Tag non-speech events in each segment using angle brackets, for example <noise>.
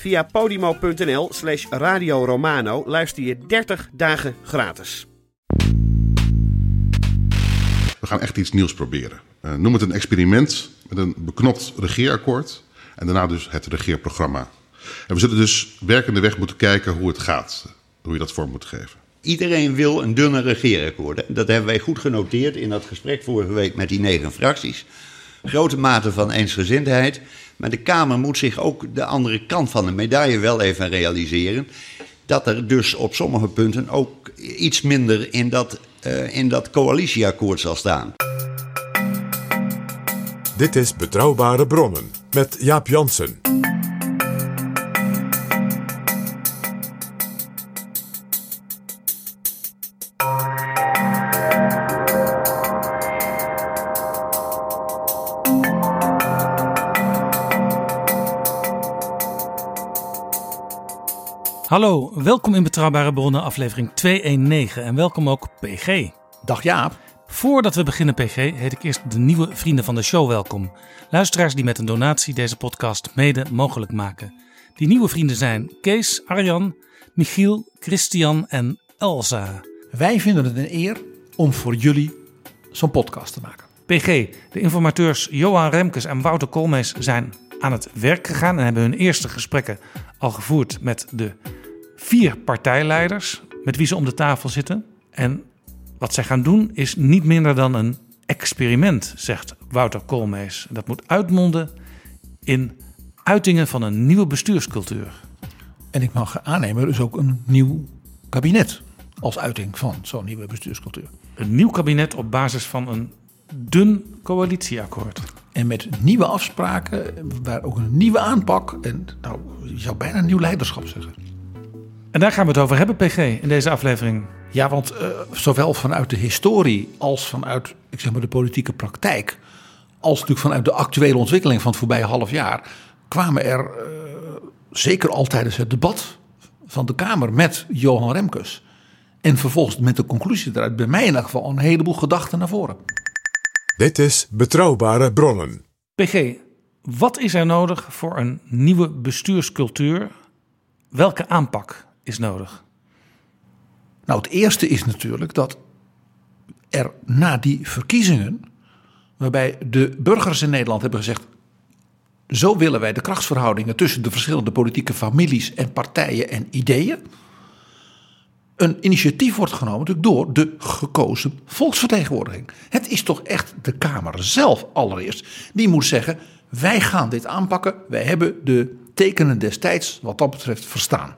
Via podimo.nl slash Radio Romano luister je 30 dagen gratis. We gaan echt iets nieuws proberen. Eh, noem het een experiment met een beknopt regeerakkoord. En daarna dus het regeerprogramma. En we zullen dus werkende weg moeten kijken hoe het gaat. Hoe je dat vorm moet geven. Iedereen wil een dunne regeerakkoord. Dat hebben wij goed genoteerd in dat gesprek vorige week met die negen fracties. Grote mate van eensgezindheid. Maar de Kamer moet zich ook de andere kant van de medaille wel even realiseren. Dat er dus op sommige punten ook iets minder in dat, eh, in dat coalitieakkoord zal staan. Dit is Betrouwbare Bronnen met Jaap Jansen. Hallo, welkom in Betrouwbare Bronnen, aflevering 219 en welkom ook PG. Dag Jaap. Voordat we beginnen, PG, heet ik eerst de nieuwe vrienden van de show welkom. Luisteraars die met een donatie deze podcast mede mogelijk maken. Die nieuwe vrienden zijn Kees, Arjan, Michiel, Christian en Elsa. Wij vinden het een eer om voor jullie zo'n podcast te maken. PG, de informateurs Johan Remkes en Wouter Koolmees zijn aan het werk gegaan en hebben hun eerste gesprekken al gevoerd met de vier partijleiders met wie ze om de tafel zitten. En wat zij gaan doen is niet minder dan een experiment, zegt Wouter Koolmees. Dat moet uitmonden in uitingen van een nieuwe bestuurscultuur. En ik mag aannemen, dus ook een nieuw kabinet als uiting van zo'n nieuwe bestuurscultuur. Een nieuw kabinet op basis van een dun coalitieakkoord. En met nieuwe afspraken, waar ook een nieuwe aanpak en nou, je zou bijna een nieuw leiderschap zeggen. En daar gaan we het over hebben, PG, in deze aflevering. Ja, want eh, zowel vanuit de historie als vanuit ik zeg maar, de politieke praktijk, als natuurlijk vanuit de actuele ontwikkeling van het voorbije half jaar, kwamen er eh, zeker al tijdens het debat van de Kamer met Johan Remkes. En vervolgens met de conclusie eruit, bij mij in elk geval, een heleboel gedachten naar voren. Dit is Betrouwbare Bronnen. PG, wat is er nodig voor een nieuwe bestuurscultuur? Welke aanpak is nodig? Nou, het eerste is natuurlijk dat er na die verkiezingen, waarbij de burgers in Nederland hebben gezegd: zo willen wij de krachtsverhoudingen tussen de verschillende politieke families en partijen en ideeën. Een initiatief wordt genomen door de gekozen volksvertegenwoordiging. Het is toch echt de Kamer zelf allereerst die moet zeggen: wij gaan dit aanpakken. Wij hebben de tekenen destijds wat dat betreft verstaan.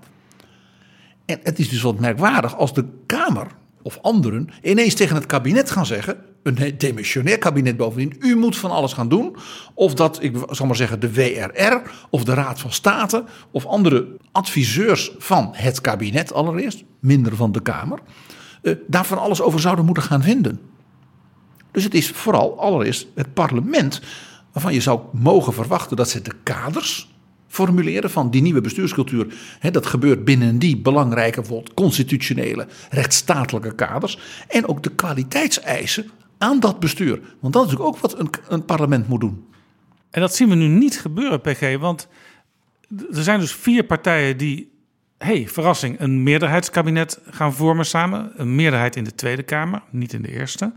En het is dus wat merkwaardig als de Kamer of anderen ineens tegen het kabinet gaan zeggen, een demissionair kabinet bovendien, u moet van alles gaan doen. Of dat, ik zal maar zeggen, de WRR of de Raad van State of andere adviseurs van het kabinet allereerst, minder van de Kamer, eh, daar van alles over zouden moeten gaan vinden. Dus het is vooral allereerst het parlement waarvan je zou mogen verwachten dat ze de kaders formuleren van die nieuwe bestuurscultuur. Dat gebeurt binnen die belangrijke, bijvoorbeeld constitutionele, rechtsstatelijke kaders. En ook de kwaliteitseisen aan dat bestuur. Want dat is ook wat een, een parlement moet doen. En dat zien we nu niet gebeuren, PG, want er zijn dus vier partijen die, hey, verrassing, een meerderheidskabinet gaan vormen samen. Een meerderheid in de Tweede Kamer, niet in de Eerste.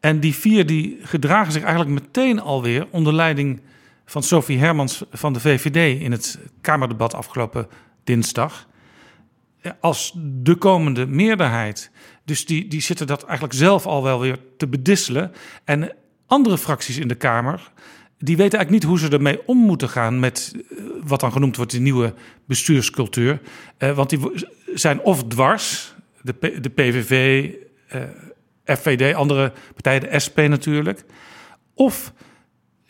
En die vier die gedragen zich eigenlijk meteen alweer onder leiding van Sophie Hermans van de VVD in het Kamerdebat afgelopen dinsdag. Als de komende meerderheid. Dus die, die zitten dat eigenlijk zelf al wel weer te bedisselen. En andere fracties in de Kamer, die weten eigenlijk niet hoe ze ermee om moeten gaan met eh, wat dan genoemd wordt de nieuwe bestuurscultuur. Uh, want die zijn of dwars, de, de PVV, uh, FVD, andere partijen, de SP natuurlijk. Of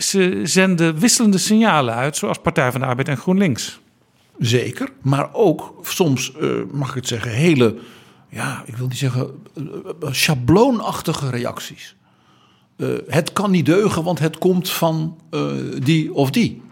ze zenden wisselende signalen uit, zoals Partij van de Arbeid en GroenLinks. Zeker, maar ook soms, uh, mag ik het zeggen, hele, ja, ik wil niet zeggen, uh, schabloonachtige reacties. Het kan niet deugen, want het komt van die of die.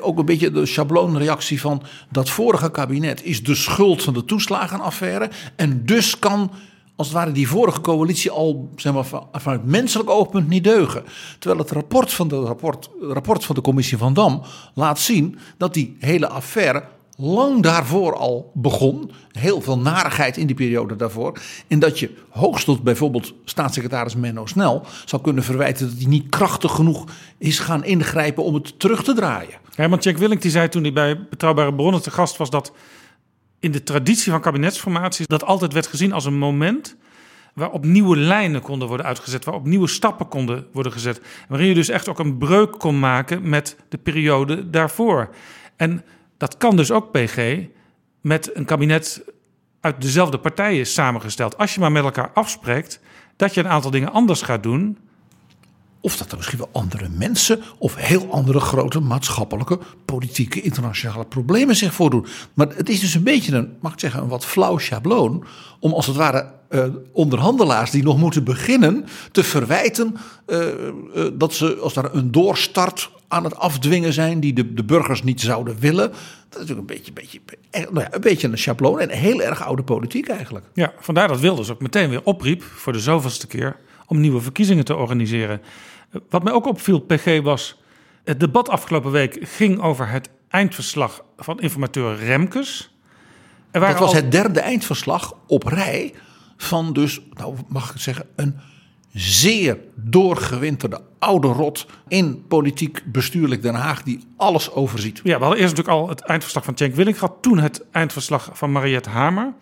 Ook een beetje de schabloonreactie van dat vorige kabinet is de schuld van de toeslagenaffaire. En dus kan als het ware die vorige coalitie al zeg maar, vanuit menselijk oogpunt niet deugen. Terwijl het rapport van de, rapport, rapport van de commissie van Dam laat zien dat die hele affaire lang daarvoor al begon. Heel veel narigheid in die periode daarvoor. En dat je hoogst tot bijvoorbeeld staatssecretaris Menno Snel zou kunnen verwijten dat hij niet krachtig genoeg is gaan ingrijpen om het terug te draaien. Ja, want Jack Willink die zei toen hij bij Betrouwbare Bronnen te gast was dat in de traditie van kabinetsformaties dat altijd werd gezien als een moment waarop nieuwe lijnen konden worden uitgezet, waarop nieuwe stappen konden worden gezet, waarin je dus echt ook een breuk kon maken met de periode daarvoor. En dat kan dus ook PG met een kabinet uit dezelfde partijen samengesteld. Als je maar met elkaar afspreekt dat je een aantal dingen anders gaat doen, of dat er misschien wel andere mensen of heel andere grote maatschappelijke, politieke, internationale problemen zich voordoen. Maar het is dus een beetje een, mag ik zeggen, een wat flauw schabloon. Om als het ware uh, onderhandelaars die nog moeten beginnen te verwijten uh, uh, dat ze als daar een doorstart aan het afdwingen zijn die de, de burgers niet zouden willen. Dat is natuurlijk een beetje, beetje, nou ja, een beetje een schabloon en heel erg oude politiek eigenlijk. Ja, vandaar dat Wilders ook meteen weer opriep voor de zoveelste keer om nieuwe verkiezingen te organiseren. Wat mij ook opviel, PG, was het debat afgelopen week ging over het eindverslag van informateur Remkes. Er dat was het derde eindverslag op rij van dus, nou mag ik het zeggen, een zeer doorgewinterde oude rot in politiek bestuurlijk Den Haag die alles overziet. Ja, we hadden eerst natuurlijk al het eindverslag van Cenk Willink gehad, toen het eindverslag van Mariette Hamer.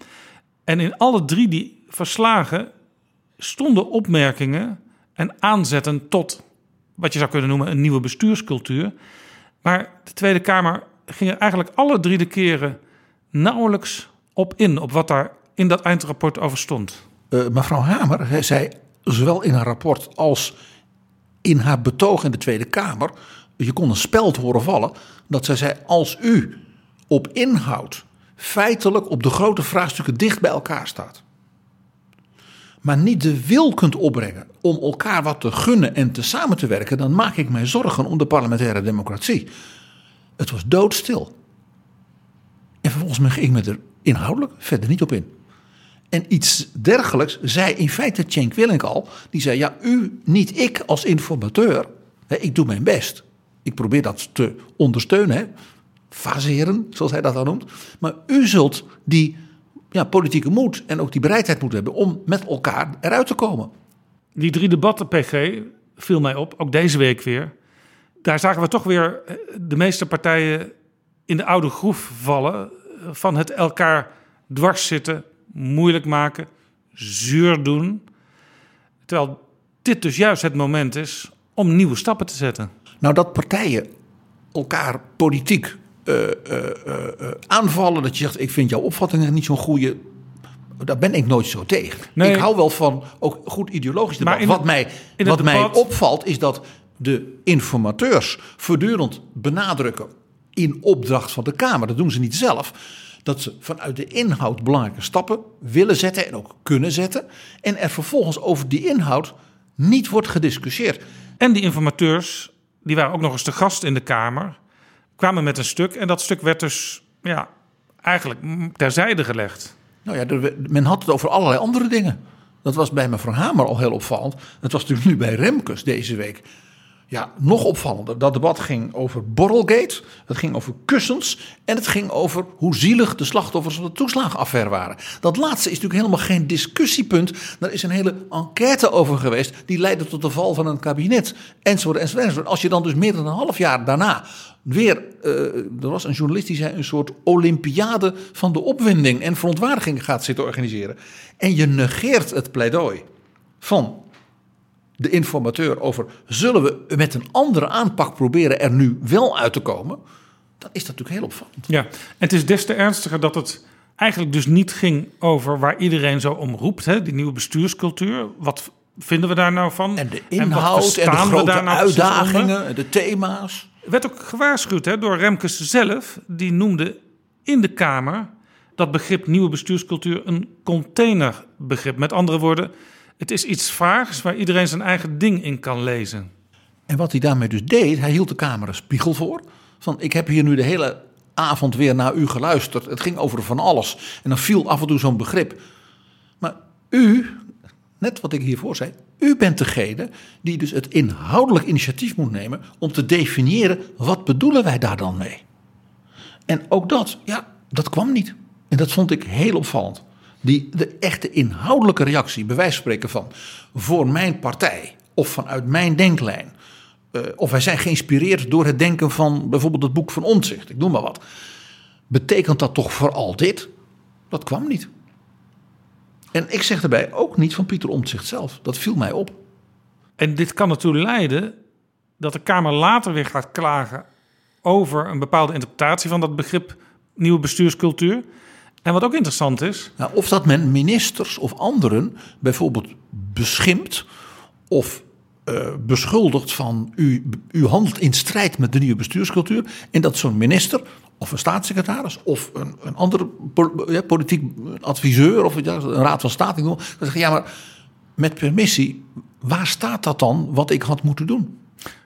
En in alle drie die verslagen stonden opmerkingen en aanzetten tot wat je zou kunnen noemen een nieuwe bestuurscultuur. Maar de Tweede Kamer ging er eigenlijk alle drie de keren nauwelijks op in, op wat daar in dat eindrapport over stond. Uh, mevrouw Hamer zei zowel in haar rapport als in haar betoog in de Tweede Kamer, je kon een speld horen vallen, dat zij zei: als u op inhoud feitelijk op de grote vraagstukken dicht bij elkaar staat maar niet de wil kunt opbrengen om elkaar wat te gunnen en te samen te werken, dan maak ik mij zorgen om de parlementaire democratie. Het was doodstil. En vervolgens ging me er inhoudelijk verder niet op in. En iets dergelijks zei in feite Cenk Willink al. Die zei, ja, u, niet ik als informateur. Hè, ik doe mijn best. Ik probeer dat te ondersteunen. Faseren, zoals hij dat dan noemt. Maar u zult die ja, politieke moed en ook die bereidheid moeten hebben om met elkaar eruit te komen. Die drie debatten, PG, viel mij op, ook deze week weer. Daar zagen we toch weer eh, de meeste partijen in de oude groef vallen van het elkaar dwars zitten, moeilijk maken, zuur doen. Terwijl dit dus juist het moment is om nieuwe stappen te zetten. Nou, dat partijen elkaar politiek uh, uh, aanvallen. Dat je zegt, ik vind jouw opvatting niet zo'n goede. Daar ben ik nooit zo tegen. Ik hou wel van ook goed ideologisch debat. Maar wat mij, wat mij opvalt is dat de informateurs voortdurend benadrukken in opdracht van de Kamer. Dat doen ze niet zelf. Dat ze vanuit de inhoud belangrijke stappen willen zetten en ook kunnen zetten. En er vervolgens over die inhoud niet wordt gediscussieerd. En die informateurs, die waren ook nog eens te gast in de Kamer kwamen met een stuk en dat stuk werd dus ja, eigenlijk terzijde gelegd. Nou ja, men had het over allerlei andere dingen. Dat was bij mevrouw Hamer al heel opvallend. Dat was natuurlijk nu bij Remkes deze week. Ja, nog opvallender. Dat debat ging over Borrelgate, het ging over kussens en het ging over hoe zielig de slachtoffers van de toeslagenaffaire waren. Dat laatste is natuurlijk helemaal geen discussiepunt. Daar is een hele enquête over geweest die leidde tot de val van een kabinet enzovoort enzovoort. Als je dan dus meer dan een half jaar daarna weer, uh, er was een journalist die zei, een soort olympiade van de opwinding en verontwaardiging gaat zitten organiseren. En je negeert het pleidooi van de informateur over zullen we met een andere aanpak proberen er nu wel uit te komen, dan is dat natuurlijk heel opvallend. Ja, en het is des te ernstiger dat het eigenlijk dus niet ging over waar iedereen zo om roept, hè, die nieuwe bestuurscultuur. Wat vinden we daar nou van? En de inhoud en, en de grote nou uitdagingen, de thema's. Er werd ook gewaarschuwd hè, door Remkes zelf, die noemde in de Kamer dat begrip nieuwe bestuurscultuur een containerbegrip. Met andere woorden, het is iets vaags waar iedereen zijn eigen ding in kan lezen. En wat hij daarmee dus deed, hij hield de Kamer een spiegel voor. Van ik heb hier nu de hele avond weer naar u geluisterd. Het ging over van alles. En dan viel af en toe zo'n begrip. Maar u, net wat ik hiervoor zei, u bent degene die dus het inhoudelijk initiatief moet nemen om te definiëren wat bedoelen wij daar dan mee. En ook dat, ja, dat kwam niet. En dat vond ik heel opvallend die de echte inhoudelijke reactie, van spreken van voor mijn partij of vanuit mijn denklijn. Uh, of wij zijn geïnspireerd door het denken van bijvoorbeeld het boek van Omtzigt, ik noem maar wat. Betekent dat toch vooral dit? Dat kwam niet. En ik zeg erbij ook niet van Pieter Omtzigt zelf. Dat viel mij op. En dit kan ertoe leiden dat de Kamer later weer gaat klagen over een bepaalde interpretatie van dat begrip nieuwe bestuurscultuur. En wat ook interessant is. Nou, of dat men ministers of anderen bijvoorbeeld beschimpt of uh, beschuldigt van u, u handelt in strijd met de nieuwe bestuurscultuur. En dat zo'n minister of een staatssecretaris of een, een andere politiek adviseur of een raad van state. Dan zeggen ja, maar met permissie, waar staat dat dan wat ik had moeten doen?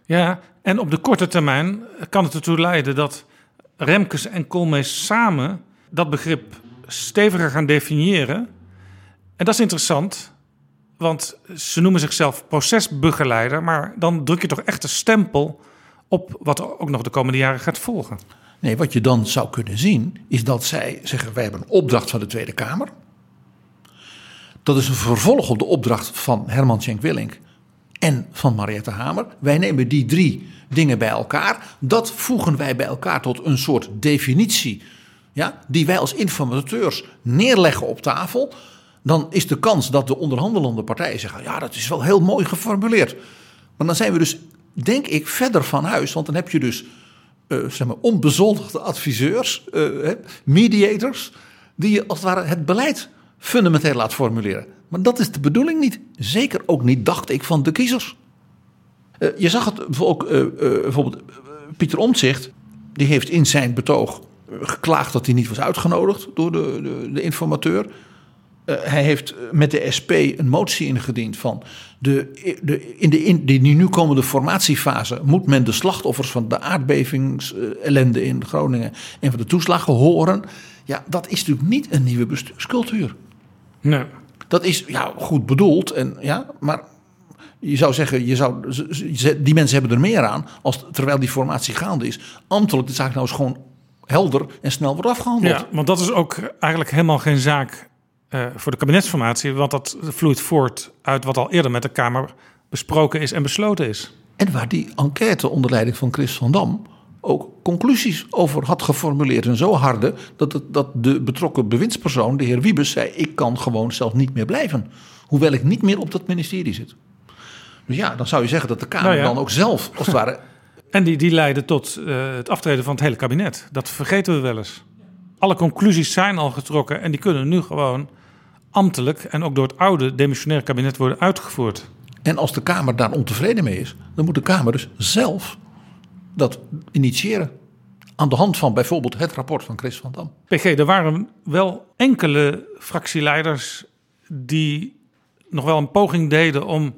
Ja, en op de korte termijn kan het ertoe leiden dat Remkes en Koolmees samen dat begrip steviger gaan definiëren. En dat is interessant, want ze noemen zichzelf procesbegeleider, maar dan druk je toch echt een stempel op wat er ook nog de komende jaren gaat volgen. Nee, wat je dan zou kunnen zien, is dat zij zeggen: wij hebben een opdracht van de Tweede Kamer. Dat is een vervolg op de opdracht van Herman Schenk Willink en van Mariette Hamer. Wij nemen die drie dingen bij elkaar. Dat voegen wij bij elkaar tot een soort definitie ja, die wij als informateurs neerleggen op tafel, dan is de kans dat de onderhandelende partijen zeggen: ja, dat is wel heel mooi geformuleerd. Maar dan zijn we dus, denk ik, verder van huis. Want dan heb je dus uh, zeg maar, onbezoldigde adviseurs, uh, mediators, die je als het ware het beleid fundamenteel laat formuleren. Maar dat is de bedoeling niet. Zeker ook niet, dacht ik, van de kiezers. Uh, je zag het ook, bijvoorbeeld Pieter Omtzigt, die heeft in zijn betoog geklaagd dat hij niet was uitgenodigd door de, de, de informateur. Uh, hij heeft met de SP een motie ingediend van de, de, in de in die nu komende formatiefase moet men de slachtoffers van de aardbevingsellende in Groningen en van de toeslagen horen. Ja, dat is natuurlijk niet een nieuwe bestuurscultuur. Nee. Dat is ja, goed bedoeld, en, ja, maar je zou zeggen, je zou, die mensen hebben er meer aan als terwijl die formatie gaande is. Ambtelijk de zaak nou eens gewoon helder en snel wordt afgehandeld. Ja, want dat is ook eigenlijk helemaal geen zaak uh, voor de kabinetsformatie, want dat vloeit voort uit wat al eerder met de Kamer besproken is en besloten is. En waar die enquête onder leiding van Chris van Dam ook conclusies over had geformuleerd. En zo harde dat, het, dat de betrokken bewindspersoon, de heer Wiebes, zei: Ik kan gewoon zelf niet meer blijven. Hoewel ik niet meer op dat ministerie zit. Dus ja, dan zou je zeggen dat de Kamer nou dan ook zelf, als het ware, en die, die leiden tot uh, het aftreden van het hele kabinet. Dat vergeten we wel eens. Alle conclusies zijn al getrokken en die kunnen nu gewoon ambtelijk en ook door het oude demissionair kabinet worden uitgevoerd. En als de Kamer daar ontevreden mee is, dan moet de Kamer dus zelf dat initiëren. Aan de hand van bijvoorbeeld het rapport van Chris van Dam. PG, er waren wel enkele fractieleiders die nog wel een poging deden om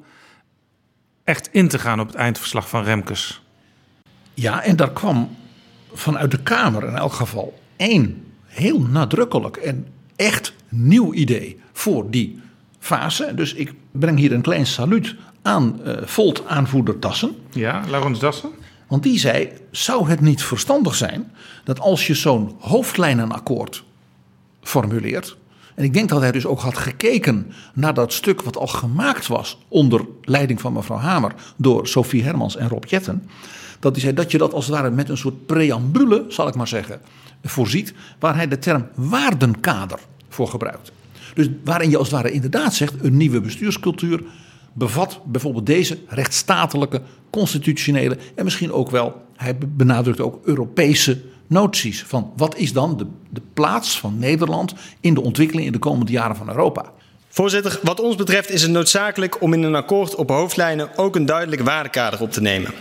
echt in te gaan op het eindverslag van Remkes. Ja, en daar kwam vanuit de Kamer in elk geval één heel nadrukkelijk en echt nieuw idee voor die fase. Dus ik breng hier een klein saluut aan uh, Volt-aanvoerder Dassen. Ja, Laurens Dassen. Want die zei: zou het niet verstandig zijn dat als je zo'n hoofdlijnenakkoord formuleert. En ik denk dat hij dus ook had gekeken naar dat stuk wat al gemaakt was onder leiding van mevrouw Hamer door Sophie Hermans en Rob Jetten. Dat hij zei dat je dat als het ware met een soort preambule, zal ik maar zeggen, voorziet. Waar hij de term waardenkader voor gebruikt. Dus waarin je als het ware inderdaad zegt: een nieuwe bestuurscultuur bevat bijvoorbeeld deze rechtsstatelijke, constitutionele en misschien ook wel, hij benadrukt ook Europese noties. Van wat is dan de, de plaats van Nederland in de ontwikkeling in de komende jaren van Europa? Voorzitter, wat ons betreft is het noodzakelijk om in een akkoord op hoofdlijnen ook een duidelijk waardekader op te nemen.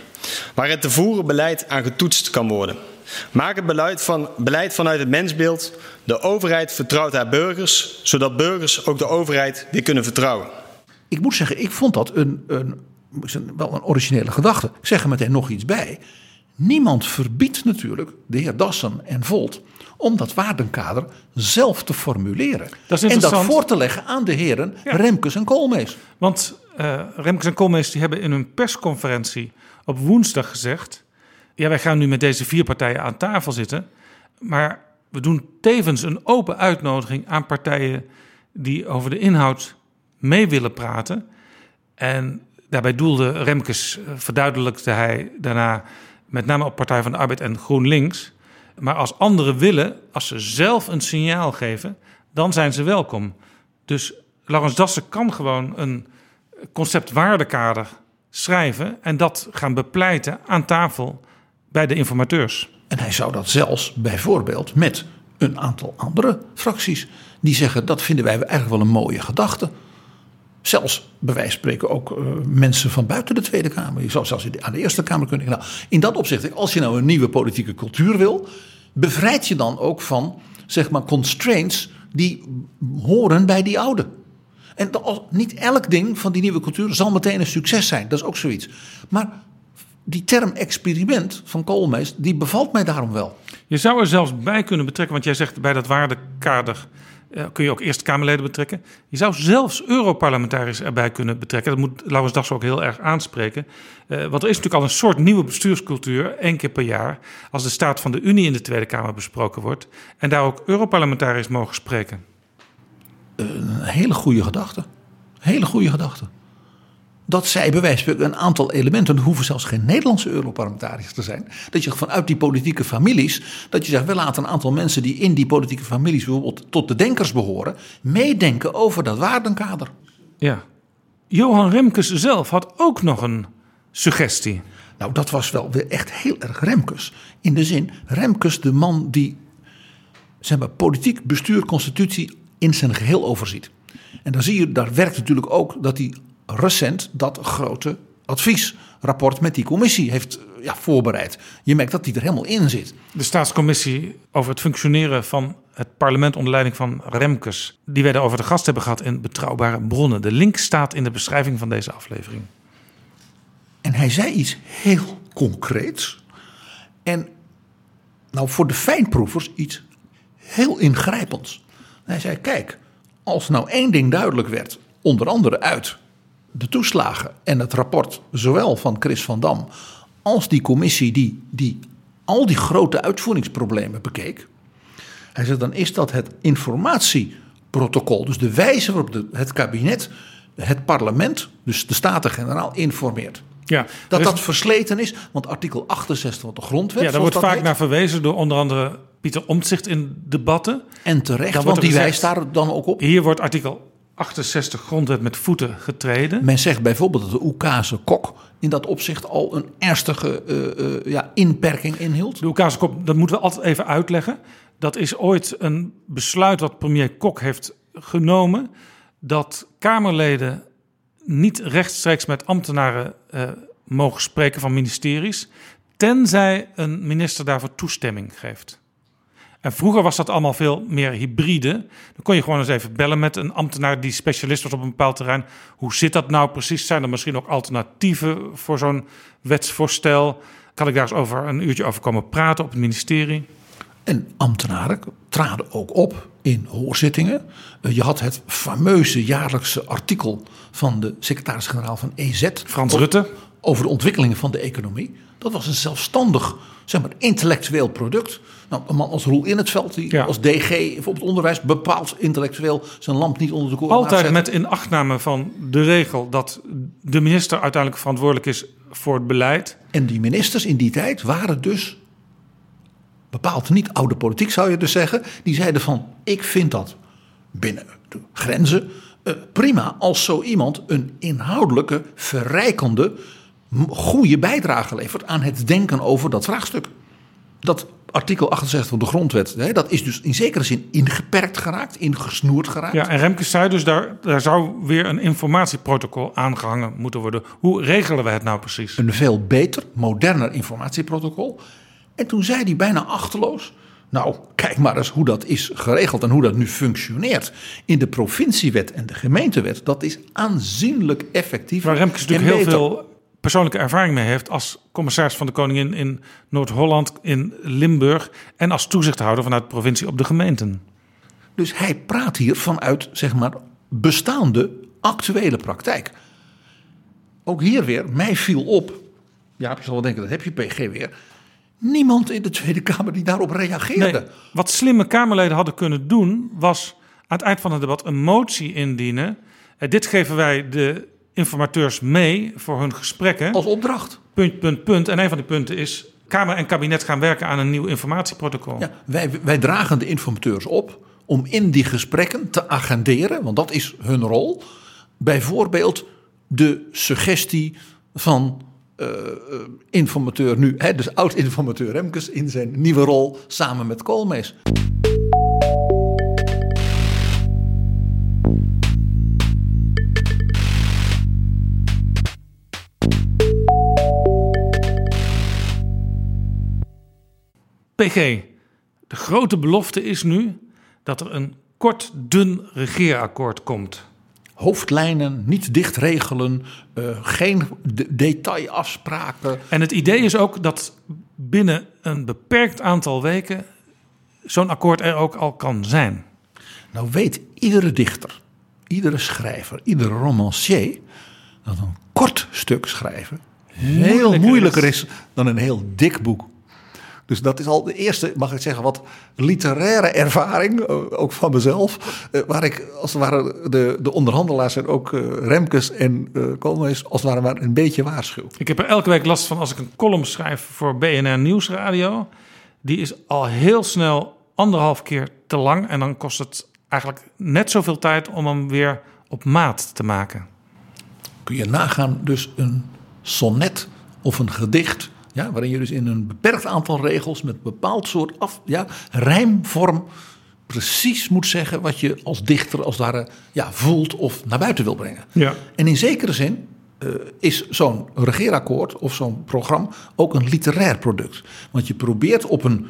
Waar het te voeren beleid aan getoetst kan worden. Maak het beleid, van, beleid vanuit het mensbeeld. De overheid vertrouwt haar burgers, zodat burgers ook de overheid weer kunnen vertrouwen. Ik moet zeggen, ik vond dat een, een, wel een originele gedachte. Ik zeg er meteen nog iets bij. Niemand verbiedt natuurlijk de heer Dassen en Volt om dat waardenkader zelf te formuleren. Dat en dat voor te leggen aan de heren Remkes en Koolmees. Want uh, Remkes en Koolmees die hebben in hun persconferentie op woensdag gezegd... ja, wij gaan nu met deze vier partijen aan tafel zitten... maar we doen tevens een open uitnodiging aan partijen... die over de inhoud mee willen praten. En daarbij doelde Remkes, eh, verduidelijkte hij daarna met name op Partij van de Arbeid en GroenLinks. Maar als anderen willen, als ze zelf een signaal geven, dan zijn ze welkom. Dus Laurens Dassen kan gewoon een concept waardekader schrijven en dat gaan bepleiten aan tafel bij de informateurs. En hij zou dat zelfs bijvoorbeeld met een aantal andere fracties die zeggen dat vinden wij eigenlijk wel een mooie gedachte. Zelfs bij wijze van spreken ook uh, mensen van buiten de Tweede Kamer. Je zou zelfs aan de Eerste Kamer kunnen. Nou, in dat opzicht, als je nou een nieuwe politieke cultuur wil, bevrijd je dan ook van zeg maar constraints die horen bij die oude. En niet elk ding van die nieuwe cultuur zal meteen een succes zijn. Dat is ook zoiets. Maar die term experiment van Koolmees, die bevalt mij daarom wel. Je zou er zelfs bij kunnen betrekken, want jij zegt bij dat waardekader kun je ook Eerste Kamerleden betrekken. Je zou zelfs Europarlementariërs erbij kunnen betrekken. Dat moet Laurens Dags ook heel erg aanspreken. Uh, want er is natuurlijk al een soort nieuwe bestuurscultuur, één keer per jaar, als de staat van de Unie in de Tweede Kamer besproken wordt. En daar ook Europarlementariërs mogen spreken. Een hele goede gedachte. Hele goede gedachte dat zij bij wijze van een aantal elementen, er hoeven zelfs geen Nederlandse Europarlementariërs te zijn, dat je vanuit die politieke families, dat je zegt, we laten een aantal mensen die in die politieke families bijvoorbeeld tot de denkers behoren, meedenken over dat waardenkader. Ja. Johan Remkes zelf had ook nog een suggestie. Nou, dat was wel weer echt heel erg Remkes. In de zin, Remkes de man die zeg maar, politiek bestuur, constitutie in zijn geheel overziet. En dan zie je, daar werkt natuurlijk ook dat hij recent dat grote adviesrapport met die commissie heeft ja, voorbereid. Je merkt dat die er helemaal in zit. De staatscommissie over het functioneren van het parlement onder leiding van Remkes, die wij over de gast hebben gehad in Betrouwbare Bronnen. De link staat in de beschrijving van deze aflevering. En hij zei iets heel concreets. En nou voor de fijnproevers iets heel ingrijpends. Hij zei: Kijk, als nou één ding duidelijk werd, onder andere uit de toeslagen en het rapport, zowel van Chris van Dam als die commissie die, die al die grote uitvoeringsproblemen bekeek. Hij zegt dan is dat het informatieprotocol, dus de wijze waarop de, het kabinet het parlement, dus de Staten-Generaal, informeert. Ja, dat dat versleten is, want artikel 68 van de grondwet. Ja, daar wordt vaak naar verwezen door onder andere Pieter Omtzigt in debatten. En terecht, want die wijst daar dan ook op. Hier wordt artikel 68 grondwet met voeten getreden. Men zegt bijvoorbeeld dat de Oekase kok in dat opzicht al een ernstige uh, ja, inperking inhield. De Oekase kok, dat moeten we altijd even uitleggen. Dat is ooit een besluit wat premier Kok heeft genomen... dat Kamerleden niet rechtstreeks met ambtenaren uh, mogen spreken van ministeries... tenzij een minister daarvoor toestemming geeft. En vroeger was dat allemaal veel meer hybride. Dan kon je gewoon eens even bellen met een ambtenaar die specialist was op een bepaald terrein. Hoe zit dat nou precies? Zijn er misschien ook alternatieven voor zo'n wetsvoorstel? Kan ik daar eens over een uurtje over komen praten op het ministerie? En ambtenaren traden ook op in hoorzittingen. Eh, je had het fameuze jaarlijkse artikel van de secretaris-generaal van EZ. Frans Rutte. Over de ontwikkelingen van de economie. Dat was een zelfstandig, zeg maar, intellectueel product. Nou, een man als Roel in het veld, die als DG op het onderwijs bepaalt intellectueel zijn lamp niet onder de koren Altijd met inachtname van de regel dat de minister uiteindelijk verantwoordelijk is voor het beleid. En die ministers in die tijd waren dus bepaald niet oude politiek zou je dus zeggen. Die zeiden van ik vind dat binnen de grenzen uh, prima als zo iemand een inhoudelijke, verrijkende, goede bijdrage levert aan het denken over dat vraagstuk. Dat artikel 68 van de grondwet, hè, dat is dus in zekere zin ingeperkt geraakt, ingesnoerd geraakt. Ja, en Remkes zei dus, daar, daar zou weer een informatieprotocol aangehangen moeten worden. Hoe regelen we het nou precies? Een veel beter, moderner informatieprotocol. En toen zei hij bijna achterloos, nou, kijk maar eens hoe dat is geregeld en hoe dat nu functioneert. In de provinciewet en de gemeentewet, dat is aanzienlijk effectief. Waar Remkes natuurlijk heel veel persoonlijke ervaring mee heeft als commissaris van de Koningin in Noord-Holland, in Limburg en als toezichthouder vanuit de provincie op de gemeenten. Dus hij praat hier vanuit zeg maar bestaande actuele praktijk. Ook hier weer, mij viel op, ja, je zal wel denken, dat heb je PG weer. Niemand in de Tweede Kamer die daarop reageerde. wat slimme Kamerleden hadden kunnen doen, was aan het eind van het debat een motie indienen. Eh, dit geven wij de informateurs mee voor hun gesprekken. Als opdracht. Punt, punt, punt. En een van die punten is... Kamer en kabinet gaan werken aan een nieuw informatieprotocol. Ja, wij, wij dragen de informateurs op om in die gesprekken te agenderen... want dat is hun rol. Bijvoorbeeld de suggestie van uh, informateur nu... Hè, dus oud-informateur Remkes in zijn nieuwe rol samen met Koolmees. PG, de grote belofte is nu dat er een kort, dun regeerakkoord komt. Hoofdlijnen, niet dicht regelen, uh, geen detailafspraken. En het idee is ook dat binnen een beperkt aantal weken zo'n akkoord er ook al kan zijn. Nou weet iedere dichter, iedere schrijver, iedere romancier dat een kort stuk schrijven heel moeilijker is dan een heel dik boek. Dus dat is al de eerste, mag ik zeggen, wat literaire ervaring, eh, ook van mezelf. Eh, waar ik als het ware de, de onderhandelaars en ook uh, Remkes en Koolmees als het ware maar een beetje waarschuw. Ik heb er elke week last van als ik een column schrijf voor BNR Nieuwsradio. Die is al heel snel anderhalf keer te lang. En dan kost het eigenlijk net zoveel tijd om hem weer op maat te maken. Kun je nagaan, dus een sonnet of een gedicht ja, waarin je dus in een beperkt aantal regels met een bepaald soort af, ja, rijmvorm precies moet zeggen wat je als dichter als het ware ja, voelt of naar buiten wil brengen. Ja. En in zekere zin uh, is zo'n regeerakkoord of zo'n programma ook een literair product. Want je probeert op een,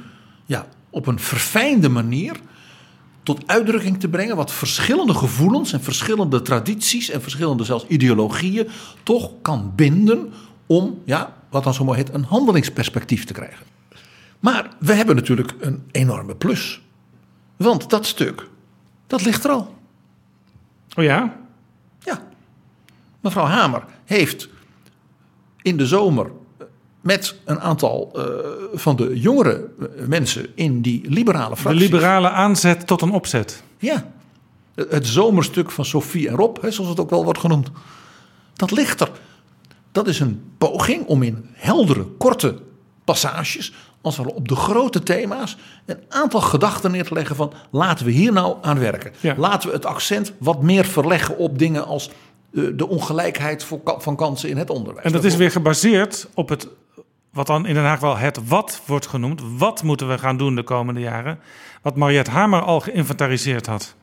ja, op een verfijnde manier tot uitdrukking te brengen wat verschillende gevoelens en verschillende tradities en verschillende zelfs ideologieën toch kan binden om ja, wat dan zo mooi heet, een handelingsperspectief te krijgen. Maar we hebben natuurlijk een enorme plus. Want dat stuk, dat ligt er al. Oh ja? Ja. Mevrouw Hamer heeft in de zomer met een aantal uh, van de jongere mensen in die liberale fractie. De liberale aanzet tot een opzet. Ja. Het zomerstuk van Sophie en Rob, hè, zoals het ook wel wordt genoemd. Dat ligt er. Dat is een poging om in heldere, korte passages, als we op de grote thema's, een aantal gedachten neer te leggen van laten we hier nou aan werken. Laten we het accent wat meer verleggen op dingen als eh, de ongelijkheid van kansen in het onderwijs. En dat is weer gebaseerd op het, wat dan in Den Haag wel het wat wordt genoemd. Wat moeten we gaan doen de komende jaren? Wat Mariette Hamer al geïnventariseerd had.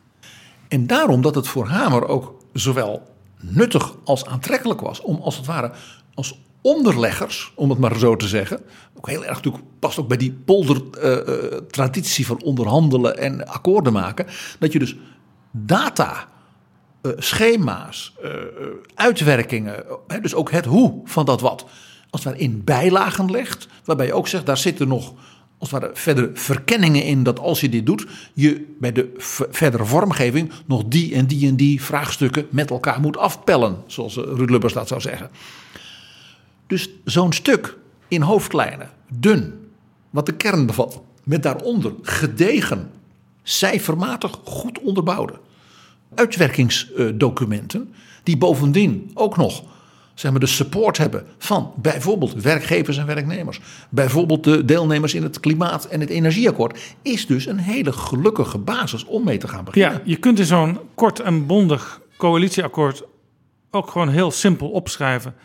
En daarom dat het voor Hamer ook zowel nuttig als aantrekkelijk was om als het ware als onderleggers, om het maar zo te zeggen, ook heel erg natuurlijk past ook bij die polder-traditie uh, van onderhandelen en akkoorden maken, dat je dus data, uh, schema's, uitwerkingen, dus ook het hoe van dat wat, als het in bijlagen legt, waarbij je ook zegt, daar zitten nog als het ware verdere verkenningen in dat als je dit doet, je bij de verdere vormgeving nog die en die en die vraagstukken met elkaar moet afpellen, zoals Ruud Lubbers dat zou zeggen. Dus zo'n stuk in hoofdlijnen, dun, wat de kern bevat, met daaronder gedegen, cijfermatig goed onderbouwde uitwerkingsdocumenten, die bovendien ook nog zeg maar, de support hebben van bijvoorbeeld werkgevers en werknemers. Bijvoorbeeld de deelnemers in het klimaat- en het energieakkoord. Is dus een hele gelukkige basis om mee te gaan beginnen. Ja, je kunt in zo'n kort en bondig coalitieakkoord ook gewoon heel simpel opschrijven.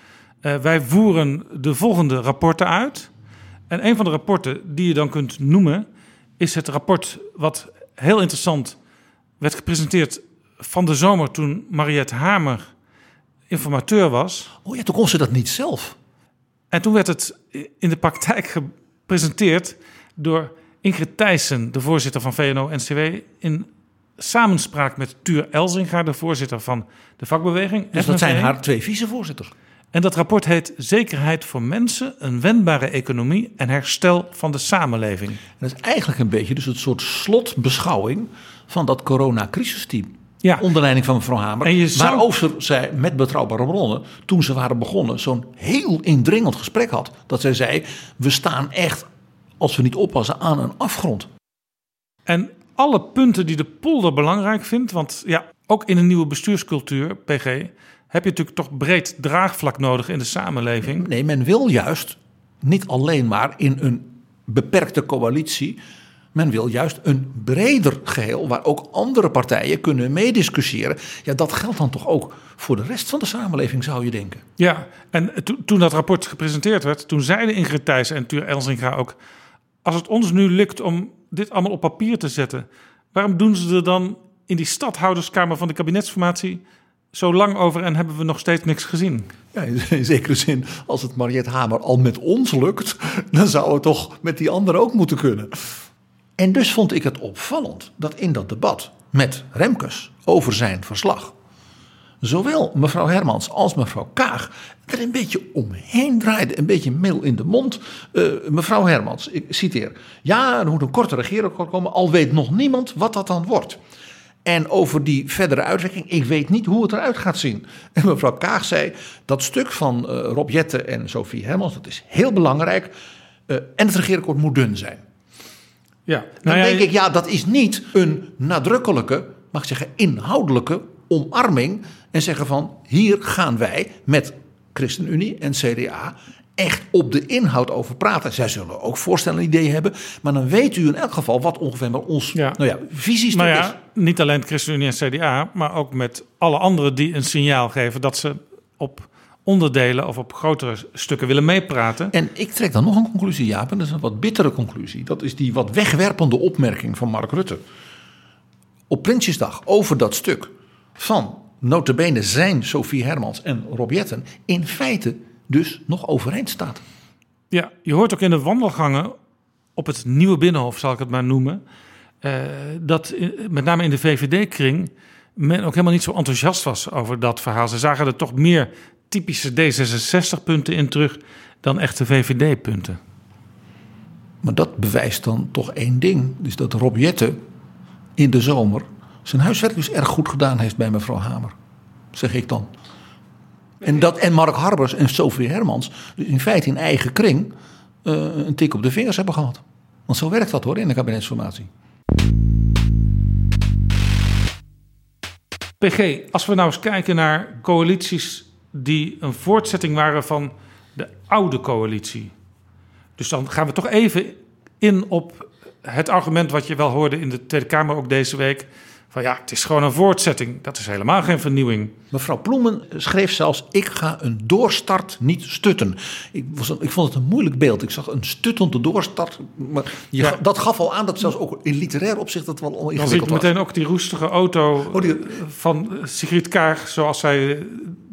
Uh, wij voeren de volgende rapporten uit. En een van de rapporten die je dan kunt noemen, is het rapport wat heel interessant werd gepresenteerd van de zomer toen Mariette Hamer informateur was. Oh ja, toen kon ze dat niet zelf. En toen werd het in de praktijk gepresenteerd door Ingrid Thijssen, de voorzitter van VNO-NCW, in samenspraak met Tuur Elzinga, de voorzitter van de vakbeweging. Dus dat zijn haar twee vicevoorzitters. En dat rapport heet Zekerheid voor mensen, een wendbare economie en herstel van de samenleving. En dat is eigenlijk een beetje dus het soort slotbeschouwing van dat coronacrisisteam. Ja. Onder leiding van mevrouw Hamer. En je zou... Waarover zij met betrouwbare bronnen, toen ze waren begonnen, zo'n heel indringend gesprek had. Dat zij zei: We staan echt, als we niet oppassen, aan een afgrond. En alle punten die de polder belangrijk vindt, want ja, ook in een nieuwe bestuurscultuur, PG, heb je natuurlijk toch breed draagvlak nodig in de samenleving. Nee, men wil juist niet alleen maar in een beperkte coalitie men wil juist een breder geheel waar ook andere partijen kunnen meediscussiëren. Ja, dat geldt dan toch ook voor de rest van de samenleving, zou je denken. Ja, en toen dat rapport gepresenteerd werd, toen zeiden Ingrid Thijs en Tuur Elzinga ook... als het ons nu lukt om dit allemaal op papier te zetten... waarom doen ze er dan in die stadhouderskamer van de kabinetsformatie zo lang over en hebben we nog steeds niks gezien. Ja, in zekere zin, als het Mariette Hamer al met ons lukt, dan zou het toch met die anderen ook moeten kunnen. En dus vond ik het opvallend dat in dat debat met Remkes over zijn verslag. Zowel mevrouw Hermans als mevrouw Kaag er een beetje omheen draaide, een beetje meel in de mond. Uh, mevrouw Hermans, ik citeer. Ja, er moet een korte regeerakkoord komen, al weet nog niemand wat dat dan wordt. En over die verdere uitwerking, ik weet niet hoe het eruit gaat zien. <laughs> En mevrouw Kaag zei, dat stuk van uh, Rob Jette en Sophie Hermans, dat is heel belangrijk. Uh, en het regeerakkoord moet dun zijn. Ja, nou dan denk ik, ja, dat is niet een nadrukkelijke, mag ik zeggen, inhoudelijke omarming. En zeggen van, hier gaan wij met ChristenUnie en CDA echt op de inhoud over praten. Zij zullen ook voorstellen en ideeën hebben. Maar dan weet u in elk geval wat ongeveer maar ons ja. Nou ja, visies maar ja, is. Niet alleen ChristenUnie en CDA, maar ook met alle anderen die een signaal geven dat ze op onderdelen of op grotere stukken willen meepraten. En ik trek dan nog een conclusie, Jaap, en dat is een wat bittere conclusie. Dat is die wat wegwerpende opmerking van Mark Rutte op Prinsjesdag over dat stuk van notabene zijn Sophie Hermans en Rob Jetten in feite dus nog overeind staat. Ja, je hoort ook in de wandelgangen op het nieuwe binnenhof, zal ik het maar noemen, uh, dat met name in de VVD-kring men ook helemaal niet zo enthousiast was over dat verhaal. Ze zagen er toch meer typische D66-punten in terug dan echte VVD-punten. Maar dat bewijst dan toch één ding. Dus dat Rob Jette in de zomer zijn huiswerk dus erg goed gedaan heeft bij mevrouw Hamer. Zeg ik dan. En, dat, en Mark Harbers en Sophie Hermans dus in feite in eigen kring uh, een tik op de vingers hebben gehad. Want zo werkt dat hoor in de kabinetsformatie. PG, als we nou eens kijken naar coalities die een voortzetting waren van de oude coalitie. Dus dan gaan we toch even in op het argument wat je wel hoorde in de Tweede Kamer ook deze week. Van ja, het is gewoon een voortzetting. Dat is helemaal geen vernieuwing. Mevrouw Ploemen schreef zelfs: Ik ga een doorstart niet stutten. Ik, was, ik vond het een moeilijk beeld. Ik zag een stuttende doorstart. Maar je, dat gaf al aan dat zelfs ook in literair opzicht dat wel ingewikkeld was. Dan zie meteen ook die roestige auto oh, die... van Sigrid Kaag, zoals zij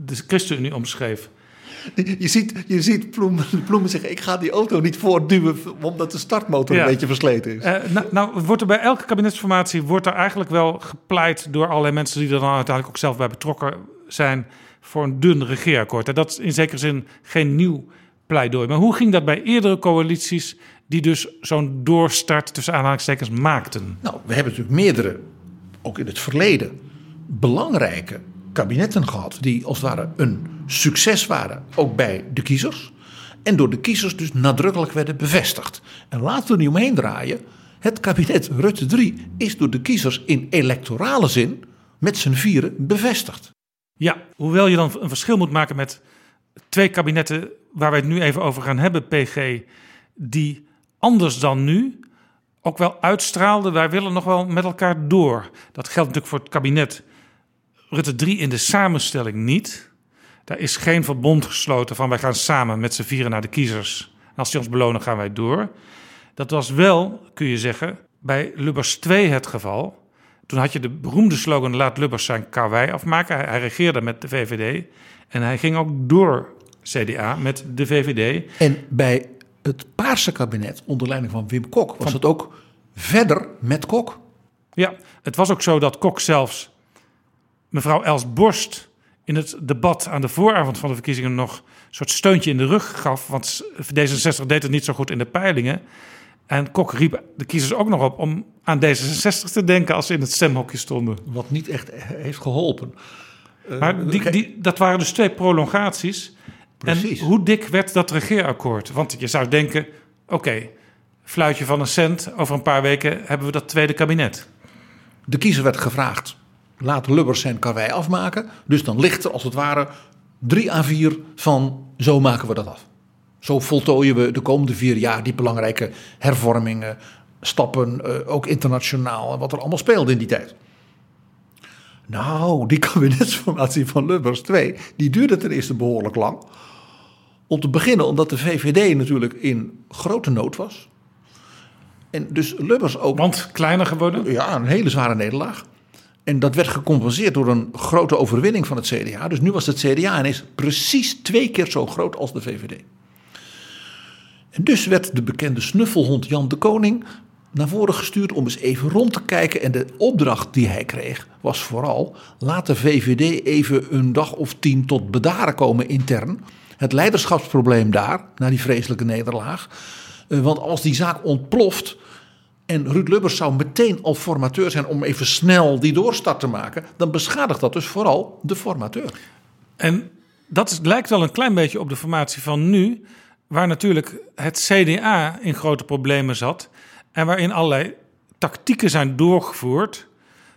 de ChristenUnie omschreef. Je ziet, je ziet Ploemen, <laughs> Ploemen zeggen: Ik ga die auto niet voortduwen omdat de startmotor een beetje versleten is. Uh, nou, nou, wordt er bij elke kabinetsformatie wordt er eigenlijk wel gepleit door allerlei mensen die er dan uiteindelijk ook zelf bij betrokken zijn voor een dun regeerakkoord. En dat is in zekere zin geen nieuw pleidooi. Maar hoe ging dat bij eerdere coalities die dus zo'n doorstart tussen aanhalingstekens maakten? Nou, we hebben natuurlijk meerdere, ook in het verleden, belangrijke kabinetten gehad. die als het ware een succes waren, ook bij de kiezers. En door de kiezers dus nadrukkelijk werden bevestigd. En laten we er niet omheen draaien. Het kabinet Rutte 3 is door de kiezers in electorale zin met z'n vieren bevestigd. Ja, hoewel je dan een verschil moet maken met twee kabinetten waar wij het nu even over gaan hebben, PG, die anders dan nu ook wel uitstraalden. Wij willen nog wel met elkaar door. Dat geldt natuurlijk voor het kabinet Rutte 3 in de samenstelling niet. Daar is geen verbond gesloten van wij gaan samen met z'n vieren naar de kiezers. En als die ons belonen, gaan wij door. Dat was wel, kun je zeggen, bij Lubbers 2 het geval. Toen had je de beroemde slogan laat Lubbers zijn karwei afmaken. Hij, hij regeerde met de VVD. En hij ging ook door CDA met de VVD. En bij het Paarse kabinet onder leiding van Wim Kok was het ook verder met Kok. Ja, het was ook zo dat Kok zelfs mevrouw Els Borst in het debat aan de vooravond van de verkiezingen nog een soort steuntje in de rug gaf. Want D66 deed het niet zo goed in de peilingen. En Kok riep de kiezers ook nog op om aan D66 te denken als ze in het stemhokje stonden. Wat niet echt heeft geholpen. Maar Uh, die, die, dat waren dus twee prolongaties. Precies. En hoe dik werd dat regeerakkoord? Want je zou denken, oké, fluitje van een cent, over een paar weken hebben we dat tweede kabinet. De kiezer werd gevraagd, laat Lubbers zijn karwei afmaken. Dus dan ligt er als het ware drie à vier van zo maken we dat af. Zo voltooien we de komende vier jaar die belangrijke hervormingen, stappen, eh, ook internationaal en wat er allemaal speelde in die tijd. Nou, die <laughs> kabinetsformatie van Lubbers 2, die duurde ten eerste behoorlijk lang. Om te beginnen omdat de VVD natuurlijk in grote nood was. En dus Lubbers ook... Want kleiner geworden? Ja, een hele zware nederlaag. En dat werd gecompenseerd door een grote overwinning van het CDA. Dus nu was het CDA ineens precies twee keer zo groot als de VVD. En dus werd de bekende snuffelhond Jan de Koning naar voren gestuurd om eens even rond te kijken. En de opdracht die hij kreeg was vooral: laat de VVD even een dag of tien tot bedaren komen intern. Het leiderschapsprobleem daar, na die vreselijke nederlaag. Eh, Want als die zaak ontploft. En Ruud Lubbers zou meteen al formateur zijn om even snel die doorstart te maken. Dan beschadigt dat dus vooral de formateur. En dat lijkt wel een klein beetje op de formatie van nu, waar natuurlijk het CDA in grote problemen zat en waarin allerlei tactieken zijn doorgevoerd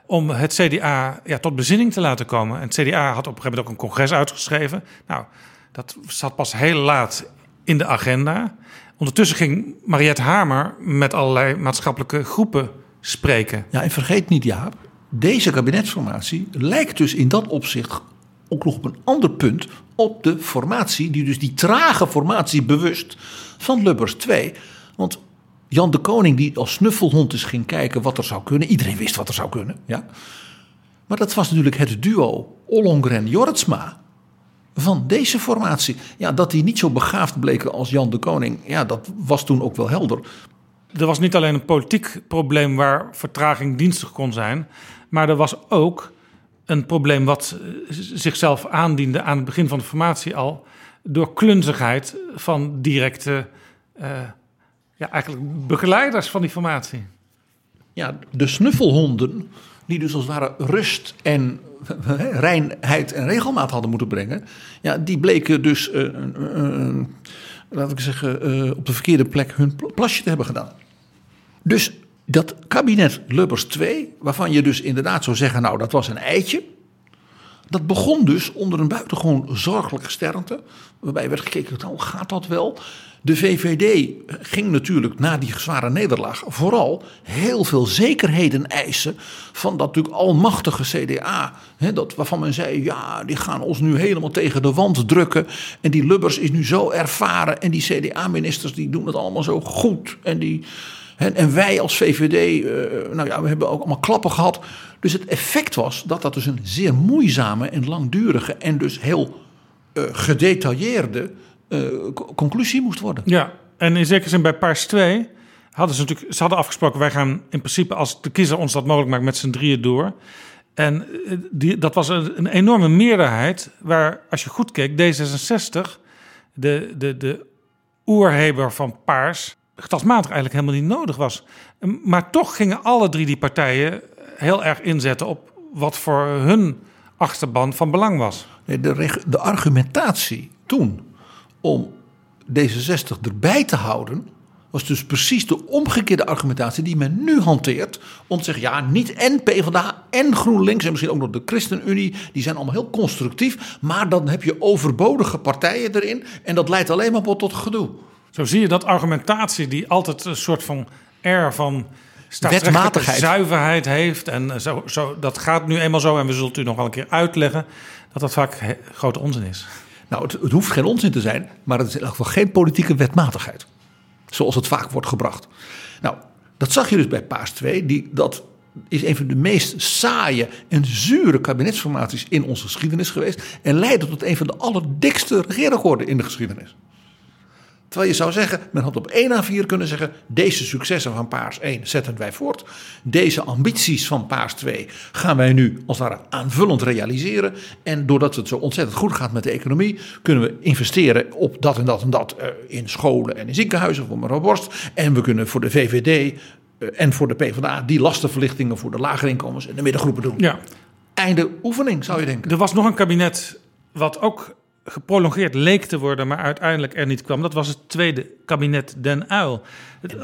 om het CDA ja, tot bezinning te laten komen. En het CDA had op een gegeven moment ook een congres uitgeschreven. Nou, dat zat pas heel laat in de agenda. Ondertussen ging Mariette Hamer met allerlei maatschappelijke groepen spreken. Ja, en vergeet niet, Jaap, deze kabinetsformatie lijkt dus in dat opzicht ook nog op een ander punt op de formatie, die dus die trage formatie bewust van Lubbers 2. Want Jan de Koning, die als snuffelhond is ging kijken wat er zou kunnen. Iedereen wist wat er zou kunnen, ja. Maar dat was natuurlijk het duo Ollongren-Jortsma van deze formatie. Ja, dat die niet zo begaafd bleken als Jan de Koning, ja, dat was toen ook wel helder. Er was niet alleen een politiek probleem waar vertraging dienstig kon zijn, maar er was ook een probleem wat eh, zichzelf aandiende aan het begin van de formatie al door klunzigheid van directe, uh, ja, eigenlijk begeleiders van die formatie. Ja, de snuffelhonden, die dus als het ware rust en reinheid en regelmaat hadden moeten brengen, ja, die bleken dus, uh, uh, laat ik zeggen, op de verkeerde plek hun plasje te hebben gedaan. Dus dat kabinet Lubbers 2, waarvan je dus inderdaad zou zeggen, nou dat was een eitje. Dat begon dus onder een buitengewoon zorgelijk gesternte. Waarbij werd gekeken, nou gaat dat wel? De VVD ging natuurlijk na die zware nederlaag vooral heel veel zekerheden eisen van dat natuurlijk almachtige CDA. Hè, dat, waarvan men zei, ja, die gaan ons nu helemaal tegen de wand drukken. En die Lubbers is nu zo ervaren. En die CDA-ministers die doen het allemaal zo goed. En die... En wij als VVD, nou ja, we hebben ook allemaal klappen gehad. Dus het effect was dat dat dus een zeer moeizame en langdurige en dus heel uh, gedetailleerde uh, conclusie moest worden. Ja, en in zekere zin bij Paars 2 hadden ze natuurlijk, ze hadden afgesproken, wij gaan in principe als de kiezer ons dat mogelijk maakt met z'n drieën door. En die, dat was een, een, enorme meerderheid waar, als je goed keek, D66, de, de, de oerheber van Paars, getalsmatig eigenlijk helemaal niet nodig was. Maar toch gingen alle drie die partijen heel erg inzetten op wat voor hun achterban van belang was. De, de argumentatie toen om D66 erbij te houden was dus precies de omgekeerde argumentatie die men nu hanteert. Om te zeggen, ja, niet en PvdA en GroenLinks en misschien ook nog de ChristenUnie. Die zijn allemaal heel constructief. Maar dan heb je overbodige partijen erin. En dat leidt alleen maar tot gedoe. Zo zie je dat argumentatie die altijd een soort van air van wetmatigheid, zuiverheid heeft. En zo, zo, dat gaat nu eenmaal zo. En we zullen het u nog wel een keer uitleggen. Dat dat vaak grote onzin is. Nou, het, het hoeft geen onzin te zijn. Maar het is in elk geval geen politieke wetmatigheid. Zoals het vaak wordt gebracht. Nou, dat zag je dus bij Paas 2. Die, dat is een van de meest saaie en zure kabinetsformaties in onze geschiedenis geweest. En leidde tot een van de allerdikste regeerakkoorden in de geschiedenis. Terwijl je zou zeggen, men had op 1 à 4 kunnen zeggen: deze successen van Paars 1 zetten wij voort. Deze ambities van Paars 2 gaan wij nu als het ware aanvullend realiseren. En doordat het zo ontzettend goed gaat met de economie, kunnen we investeren op dat en dat en dat uh, in scholen en in ziekenhuizen voor mevrouw Borst. En we kunnen voor de VVD uh, en voor de PvdA die lastenverlichtingen voor de lagere inkomens en de middengroepen doen. Ja. Einde oefening, zou je denken. Er was nog een kabinet wat ook geprolongeerd leek te worden, maar uiteindelijk er niet kwam. Dat was het tweede kabinet Den Uil.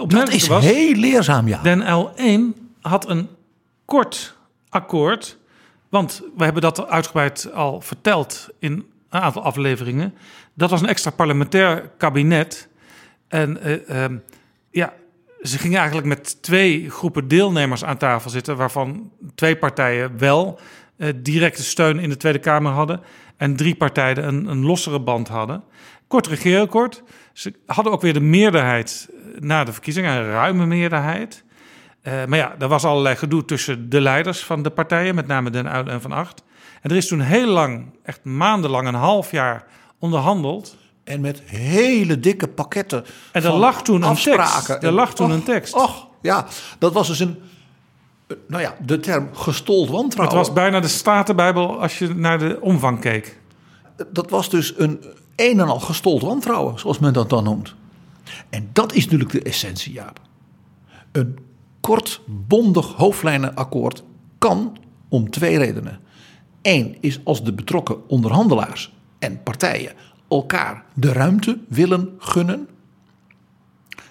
dat is was, heel leerzaam, ja. Den Uil 1 had een kort akkoord, want we hebben dat uitgebreid al verteld in een aantal afleveringen. Dat was een extra parlementair kabinet. En uh, uh, ja, ze gingen eigenlijk met twee groepen deelnemers aan tafel zitten, waarvan twee partijen wel uh, directe steun in de Tweede Kamer hadden en drie partijen een, een lossere band hadden. Kort regeerakkoord. Ze hadden ook weer de meerderheid eh, na de verkiezingen, een ruime meerderheid. Uh, maar ja, er was allerlei gedoe tussen de leiders van de partijen, met name Den Uyl en Van Acht. En er is toen heel lang, echt maandenlang, een half jaar onderhandeld. En met hele dikke pakketten. En er lag toen een tekst. Er lag toen een tekst. Och, ja, dat was dus een nou ja, de term gestold wantrouwen. Het was bijna de Statenbijbel als je naar de omvang keek. Dat was dus een een en al gestold wantrouwen, zoals men dat dan noemt. En dat is natuurlijk de essentie, Jaap. Een kort, bondig hoofdlijnenakkoord kan om twee redenen. Eén is als de betrokken onderhandelaars en partijen elkaar de ruimte willen gunnen.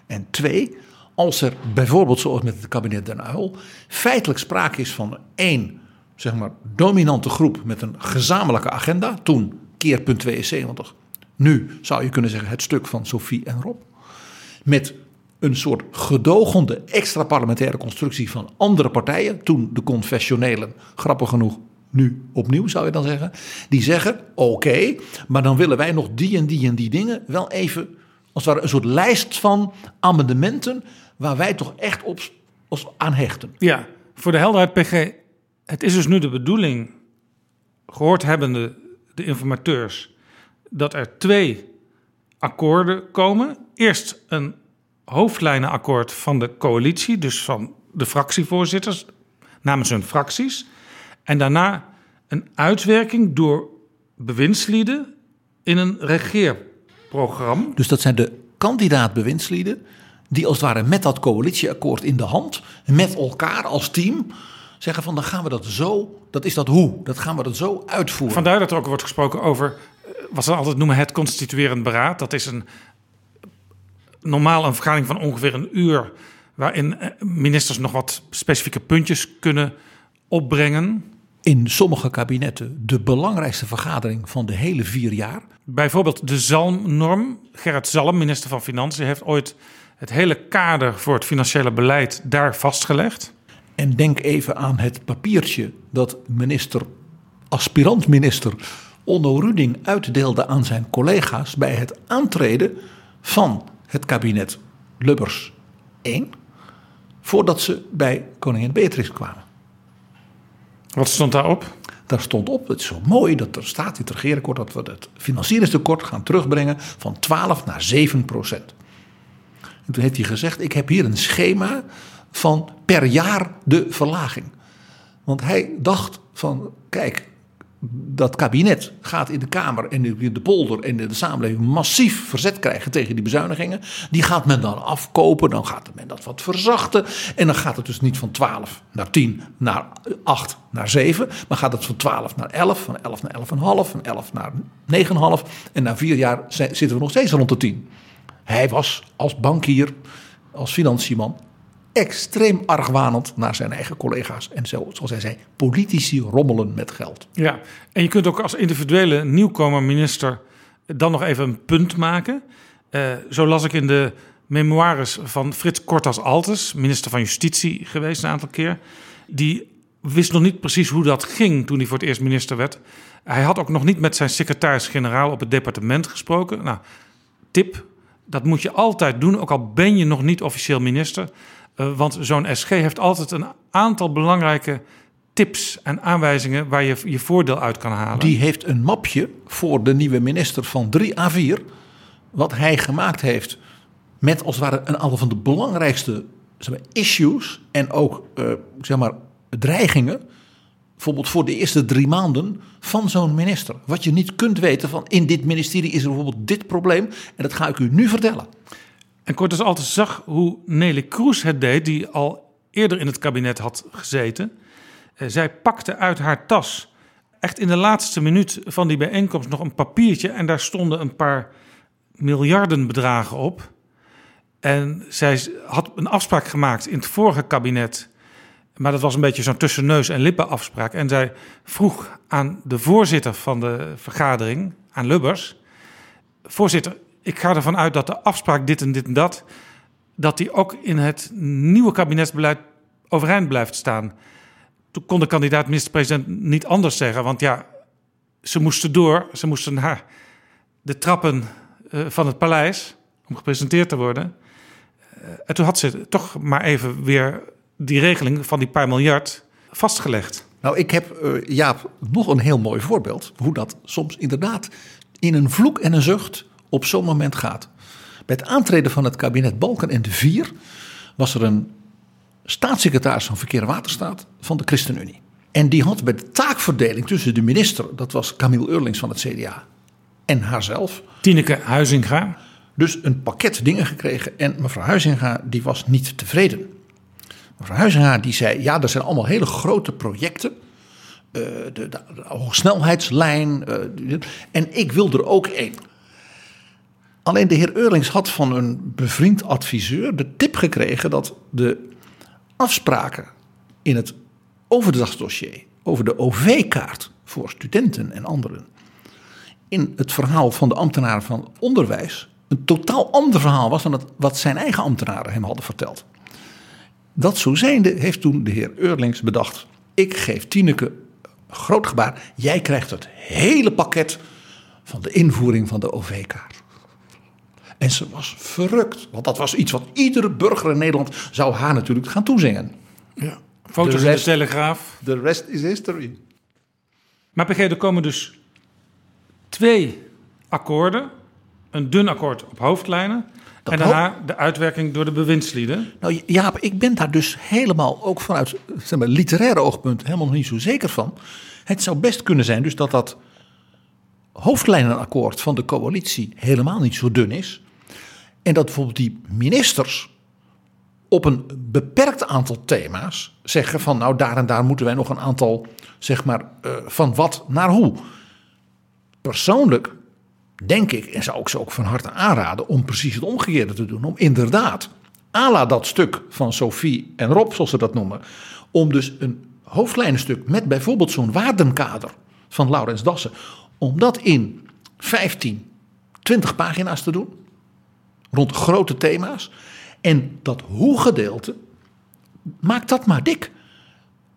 En twee, als er bijvoorbeeld zoals met het kabinet Den Uyl feitelijk sprake is van één zeg maar, dominante groep met een gezamenlijke agenda, toen keerpunt 72, nu zou je kunnen zeggen het stuk van Sophie en Rob, met een soort gedogende extra parlementaire constructie van andere partijen, toen de confessionelen, grappig genoeg, nu opnieuw zou je dan zeggen, die zeggen oké, maar dan willen wij nog die en die en die dingen wel even, als het ware een soort lijst van amendementen waar wij toch echt op aan hechten. Ja, voor de helderheid, PG. Het is dus nu de bedoeling, gehoord hebbende de informateurs, dat er twee akkoorden komen. Eerst een hoofdlijnenakkoord van de coalitie, dus van de fractievoorzitters namens hun fracties. En daarna een uitwerking door bewindslieden in een regeerprogramma. Dus dat zijn de kandidaat bewindslieden die als het ware met dat coalitieakkoord in de hand, met elkaar als team, zeggen van dan gaan we dat zo, dat is dat hoe, dat gaan we dat zo uitvoeren. Vandaar dat er ook wordt gesproken over eh, wat ze altijd noemen het constituerend beraad. Dat is een normaal een vergadering van ongeveer een uur, waarin eh, ministers nog wat specifieke puntjes kunnen opbrengen. In sommige kabinetten de belangrijkste vergadering van de hele vier jaar. Bijvoorbeeld de Zalmnorm. Gerrit Zalm, minister van Financiën, heeft ooit het hele kader voor het financiële beleid daar vastgelegd. En denk even aan het papiertje dat minister, aspirant-minister Onno Ruding uitdeelde aan zijn collega's bij het aantreden van het kabinet Lubbers 1, voordat ze bij koningin Beatrix kwamen. Wat stond daarop? Daar stond op, het is zo mooi dat er staat in het regeerakkoord dat we het financieringstekort gaan terugbrengen van 12 naar 7 procent. En toen heeft hij gezegd: Ik heb hier een schema van per jaar de verlaging. Want hij dacht van, kijk, dat kabinet gaat in de Kamer en in de polder en de samenleving massief verzet krijgen tegen die bezuinigingen. Die gaat men dan afkopen, dan gaat men dat wat verzachten. En dan gaat het dus niet van 12 naar 10, naar 8, naar 7. Maar gaat het van 12 naar 11, van 11 naar 11,5, van 11 naar 9,5. En na vier jaar zitten we nog steeds rond de 10. Hij was als bankier, als financiënman extreem argwanend naar zijn eigen collega's. En zo, zoals hij zei, politici rommelen met geld. Ja, en je kunt ook als individuele nieuwkomer minister dan nog even een punt maken. Uh, zo las ik in de memoires van Frits Kortas Altes, minister van Justitie geweest een aantal keer. Die wist nog niet precies hoe dat ging toen hij voor het eerst minister werd. Hij had ook nog niet met zijn secretaris-generaal op het departement gesproken. Nou, tip, dat moet je altijd doen, ook al ben je nog niet officieel minister. Uh, want zo'n SG heeft altijd een aantal belangrijke tips en aanwijzingen waar je je voordeel uit kan halen. Die heeft een mapje voor de nieuwe minister van 3 A4. Wat hij gemaakt heeft met als het ware een aantal van de belangrijkste zeg maar, issues en ook uh, zeg maar, dreigingen. Bijvoorbeeld voor de eerste drie maanden van zo'n minister. Wat je niet kunt weten van in dit ministerie is er bijvoorbeeld dit probleem. En dat ga ik u nu vertellen. En Cortes altijd zag hoe Nelly Kroes het deed, die al eerder in het kabinet had gezeten. Eh, zij pakte uit haar tas, echt in de laatste minuut van die bijeenkomst, nog een papiertje. En daar stonden een paar miljardenbedragen op. En zij had een afspraak gemaakt in het vorige kabinet. Maar dat was een beetje zo'n tussen neus en lippen afspraak. En zij vroeg aan de voorzitter van de vergadering, aan Lubbers... Voorzitter, ik ga ervan uit dat de afspraak dit en dit en dat, dat die ook in het nieuwe kabinetsbeleid overeind blijft staan. Toen kon de kandidaat minister-president niet anders zeggen, want ja, ze moesten door, ze moesten naar de trappen uh, van het paleis om gepresenteerd te worden. Uh, en toen had ze toch maar even weer die regeling van die paar miljard vastgelegd. Nou, ik heb, uh, Jaap, nog een heel mooi voorbeeld hoe dat soms inderdaad in een vloek en een zucht op zo'n moment gaat. Bij het aantreden van het kabinet Balken en de Vier was er een staatssecretaris van Verkeer en Waterstaat van de ChristenUnie. En die had bij de taakverdeling tussen de minister, dat was Camille Eurlings van het CDA, en haarzelf. Tineke Huizinga. Dus een pakket dingen gekregen. En mevrouw Huizinga die was niet tevreden. Mevrouw Huizinga die zei, ja, er zijn allemaal hele grote projecten. Uh, de, de, de, hoogsnelheidslijn. Uh, en ik wil er ook één. Alleen de heer Eurlings had van een bevriend adviseur de tip gekregen dat de afspraken in het overdrachtsdossier over de OV-kaart voor studenten en anderen in het verhaal van de ambtenaren van onderwijs een totaal ander verhaal was dan het, wat zijn eigen ambtenaren hem hadden verteld. Dat zo zijnde heeft toen de heer Eurlings bedacht: ik geef Tineke groot gebaar, jij krijgt het hele pakket van de invoering van de OV-kaart. En ze was verrukt. Want dat was iets wat iedere burger in Nederland zou haar natuurlijk gaan toezingen. Ja. Foto's in de Telegraaf. De rest is history. Maar begreep, er komen dus twee akkoorden. Een dun akkoord op hoofdlijnen. En daarna de uitwerking door de bewindslieden. Nou Jaap, ik ben daar dus helemaal ook vanuit zeg maar, literaire oogpunt helemaal nog niet zo zeker van. Het zou best kunnen zijn dus dat dat hoofdlijnenakkoord van de coalitie helemaal niet zo dun is. En dat bijvoorbeeld die ministers op een beperkt aantal thema's zeggen van nou daar en daar moeten wij nog een aantal zeg maar uh, van wat naar hoe. Persoonlijk denk ik en zou ik ze ook van harte aanraden om precies het omgekeerde te doen. Om inderdaad, ala dat stuk van Sophie en Rob zoals ze dat noemen, om dus een hoofdlijnenstuk met bijvoorbeeld zo'n waardenkader van Laurens Dassen, om dat in 15, 20 pagina's te doen rond grote thema's. En dat hoe-gedeelte, maak dat maar dik.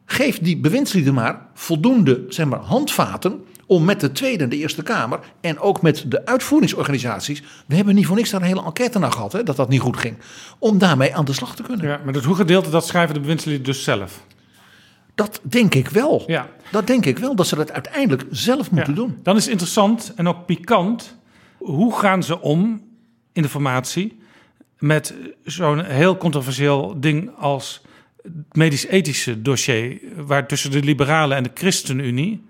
Geef die bewindslieden maar voldoende zeg maar, handvaten om met de Tweede en de Eerste Kamer en ook met de uitvoeringsorganisaties, we hebben niet voor niks daar een hele enquête naar gehad, hè, dat dat niet goed ging, om daarmee aan de slag te kunnen. Ja, maar dat hoe-gedeelte, dat schrijven de bewindslieden dus zelf? Dat denk ik wel. Ja. Dat denk ik wel, dat ze dat uiteindelijk zelf moeten ja. doen. Dan is interessant en ook pikant, hoe gaan ze om in de formatie met zo'n heel controversieel ding als het medisch-ethische dossier, waar tussen de liberalen en de ChristenUnie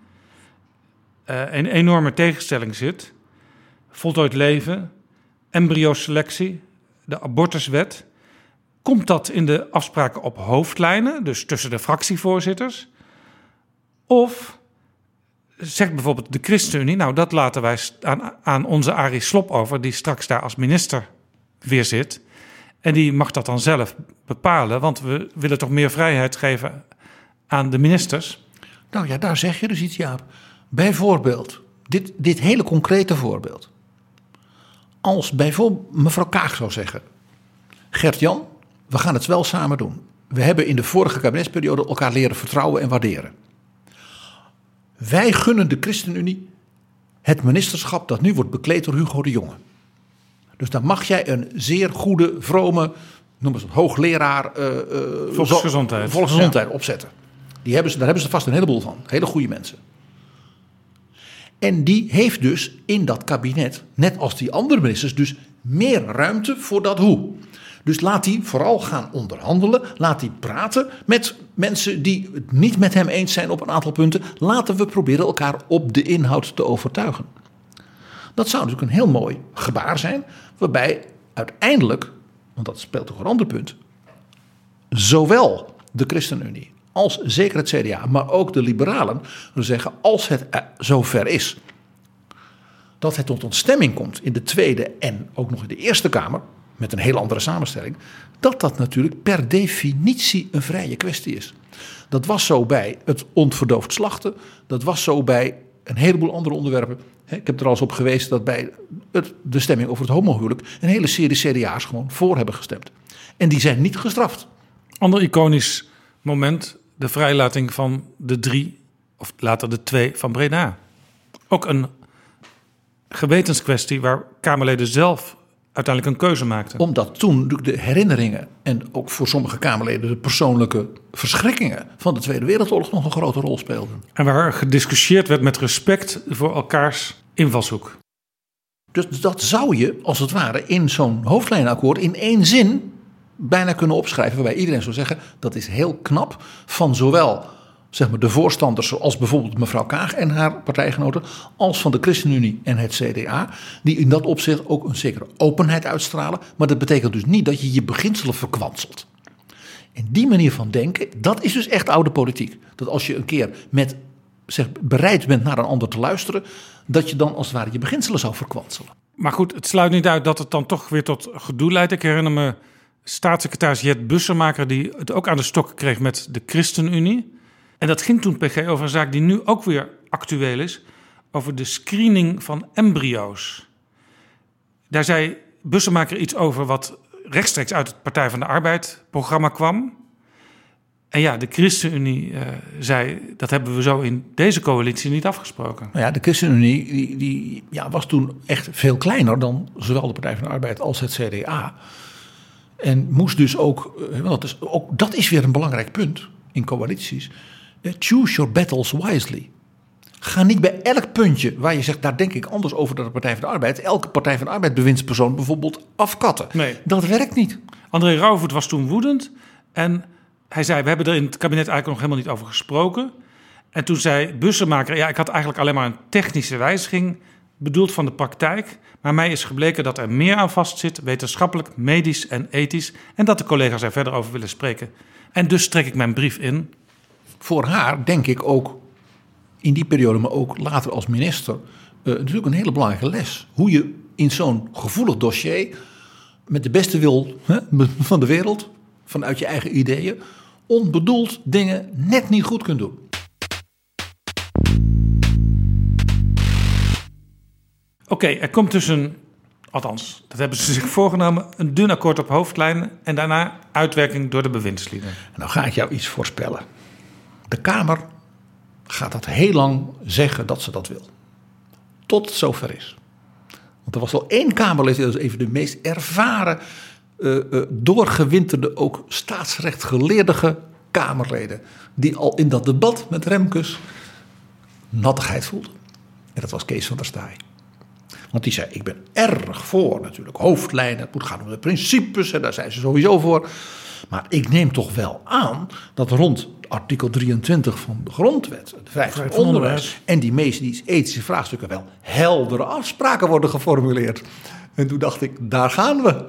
een enorme tegenstelling zit. Voltooid leven, embryoselectie, de abortuswet. Komt dat in de afspraken op hoofdlijnen, dus tussen de fractievoorzitters? Of zegt bijvoorbeeld de ChristenUnie, nou dat laten wij aan, aan onze Arie Slop over, die straks daar als minister weer zit. En die mag dat dan zelf bepalen, want we willen toch meer vrijheid geven aan de ministers. Nou ja, daar zeg je dus iets, Jaap. Bijvoorbeeld, dit, dit hele concrete voorbeeld. Als bijvoorbeeld mevrouw Kaag zou zeggen: Gert-Jan, we gaan het wel samen doen. We hebben in de vorige kabinetsperiode elkaar leren vertrouwen en waarderen. Wij gunnen de ChristenUnie het ministerschap dat nu wordt bekleed door Hugo de Jonge. Dus dan mag jij een zeer goede, vrome, noem eens een hoogleraar uh, uh, volksgezondheid, volksgezondheid opzetten. Die hebben ze, daar hebben ze vast een heleboel van. Hele goede mensen. En die heeft dus in dat kabinet, net als die andere ministers, dus meer ruimte voor dat hoe. Dus laat die vooral gaan onderhandelen. Laat die praten met mensen die het niet met hem eens zijn op een aantal punten. Laten we proberen elkaar op de inhoud te overtuigen. Dat zou natuurlijk een heel mooi gebaar zijn, waarbij uiteindelijk, want dat speelt toch een ander punt, zowel de ChristenUnie als zeker het CDA, maar ook de liberalen, zeggen als het zover is dat het tot ontstemming komt in de Tweede en ook nog in de Eerste Kamer, met een heel andere samenstelling, dat dat natuurlijk per definitie een vrije kwestie is. Dat was zo bij het onverdoofd slachten, dat was zo bij een heleboel andere onderwerpen. Ik heb er al eens op geweest dat bij het, de stemming over het homohuwelijk een hele serie CDA's gewoon voor hebben gestemd. En die zijn niet gestraft. Ander iconisch moment, de vrijlating van de drie, of later de twee van Breda. Ook een gewetenskwestie waar Kamerleden zelf uiteindelijk een keuze maakten. Omdat toen de herinneringen en ook voor sommige Kamerleden de persoonlijke verschrikkingen van de Tweede Wereldoorlog nog een grote rol speelden. En waar gediscussieerd werd met respect voor elkaars invalshoek. Dus dat zou je, als het ware, in zo'n hoofdlijnakkoord in één zin bijna kunnen opschrijven. Waarbij iedereen zou zeggen dat is heel knap van zowel zeg maar, de voorstanders, zoals bijvoorbeeld mevrouw Kaag en haar partijgenoten, als van de ChristenUnie en het CDA, die in dat opzicht ook een zekere openheid uitstralen. Maar dat betekent dus niet dat je je beginselen verkwanselt. En die manier van denken, dat is dus echt oude politiek. Dat als je een keer met, zeg, bereid bent naar een ander te luisteren, dat je dan als het ware je beginselen zou verkwanselen. Maar goed, het sluit niet uit dat het dan toch weer tot gedoe leidt. Ik herinner me staatssecretaris Jet Bussemaker, die het ook aan de stok kreeg met de ChristenUnie. En dat ging toen PG over een zaak die nu ook weer actueel is, over de screening van embryo's. Daar zei Bussemaker iets over wat rechtstreeks uit het Partij van de Arbeid programma kwam. En ja, de ChristenUnie uh, zei dat hebben we zo in deze coalitie niet afgesproken. Nou ja, de ChristenUnie die, die, ja, was toen echt veel kleiner dan zowel de Partij van de Arbeid als het CDA. En moest dus ook, eh, dat is, ook dat is weer een belangrijk punt in coalities. Eh, choose your battles wisely. Ga niet bij elk puntje waar je zegt, daar denk ik anders over dan de Partij van de Arbeid, elke Partij van de Arbeid bewindspersoon bijvoorbeeld afkatten. Nee. Dat werkt niet. André Rauwvoet was toen woedend en hij zei, we hebben er in het kabinet eigenlijk nog helemaal niet over gesproken. En toen zei Bussemaker, ja, ik had eigenlijk alleen maar een technische wijziging bedoeld van de praktijk. Maar mij is gebleken dat er meer aan vastzit, wetenschappelijk, medisch en ethisch. En dat de collega's er verder over willen spreken. En dus trek ik mijn brief in voor haar denk ik ook in die periode, maar ook later als minister, uh, natuurlijk een hele belangrijke les. Hoe je in zo'n gevoelig dossier, met de beste wil hè, <laughs> van de wereld, vanuit je eigen ideeën, onbedoeld dingen net niet goed kunt doen. Oké, er komt dus een, althans, dat hebben ze zich voorgenomen, een dun akkoord op hoofdlijnen en daarna uitwerking door de bewindslieden. Nou ga ik jou iets voorspellen. De Kamer gaat dat heel lang zeggen dat ze dat wil. Tot het zover is. Want er was al één Kamerlid, dat is even de meest ervaren, uh, uh, doorgewinterde, ook staatsrechtgeleerde Kamerleden. Die al in dat debat met Remkes nattigheid voelden. En dat was Kees van der Staaij. Want die zei: Ik ben erg voor natuurlijk hoofdlijnen. Het moet gaan om de principes en daar zijn ze sowieso voor. Maar ik neem toch wel aan dat rond artikel 23 van de grondwet, de vrijheid van onderwijs, en die meest ethische vraagstukken wel heldere afspraken worden geformuleerd. En toen dacht ik, daar gaan we.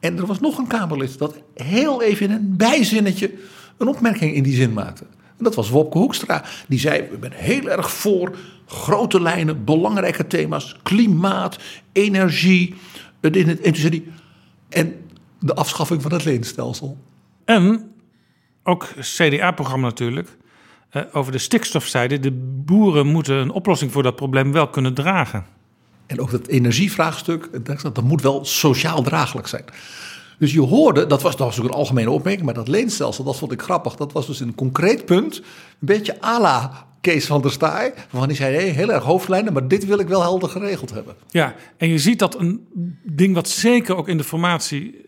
En er was nog een Kamerlid dat heel even in een bijzinnetje een opmerking in die zin maakte. En dat was Wopke Hoekstra. Die zei: Ik ben heel erg voor grote lijnen, belangrijke thema's: klimaat, energie. En de afschaffing van het leenstelsel. En ook CDA-programma natuurlijk. Uh, over de stikstofzijde. De boeren moeten een oplossing voor dat probleem wel kunnen dragen. En ook dat energievraagstuk, dat moet wel sociaal draaglijk zijn. Dus je hoorde, dat was, dat was ook een algemene opmerking, maar dat leenstelsel, dat vond ik grappig. Dat was dus een concreet punt, een beetje à la Kees van der Staaij. Waarvan hij zei, heel erg hoofdlijnen, maar dit wil ik wel helder geregeld hebben. Ja, en je ziet dat een ding wat zeker ook in de formatie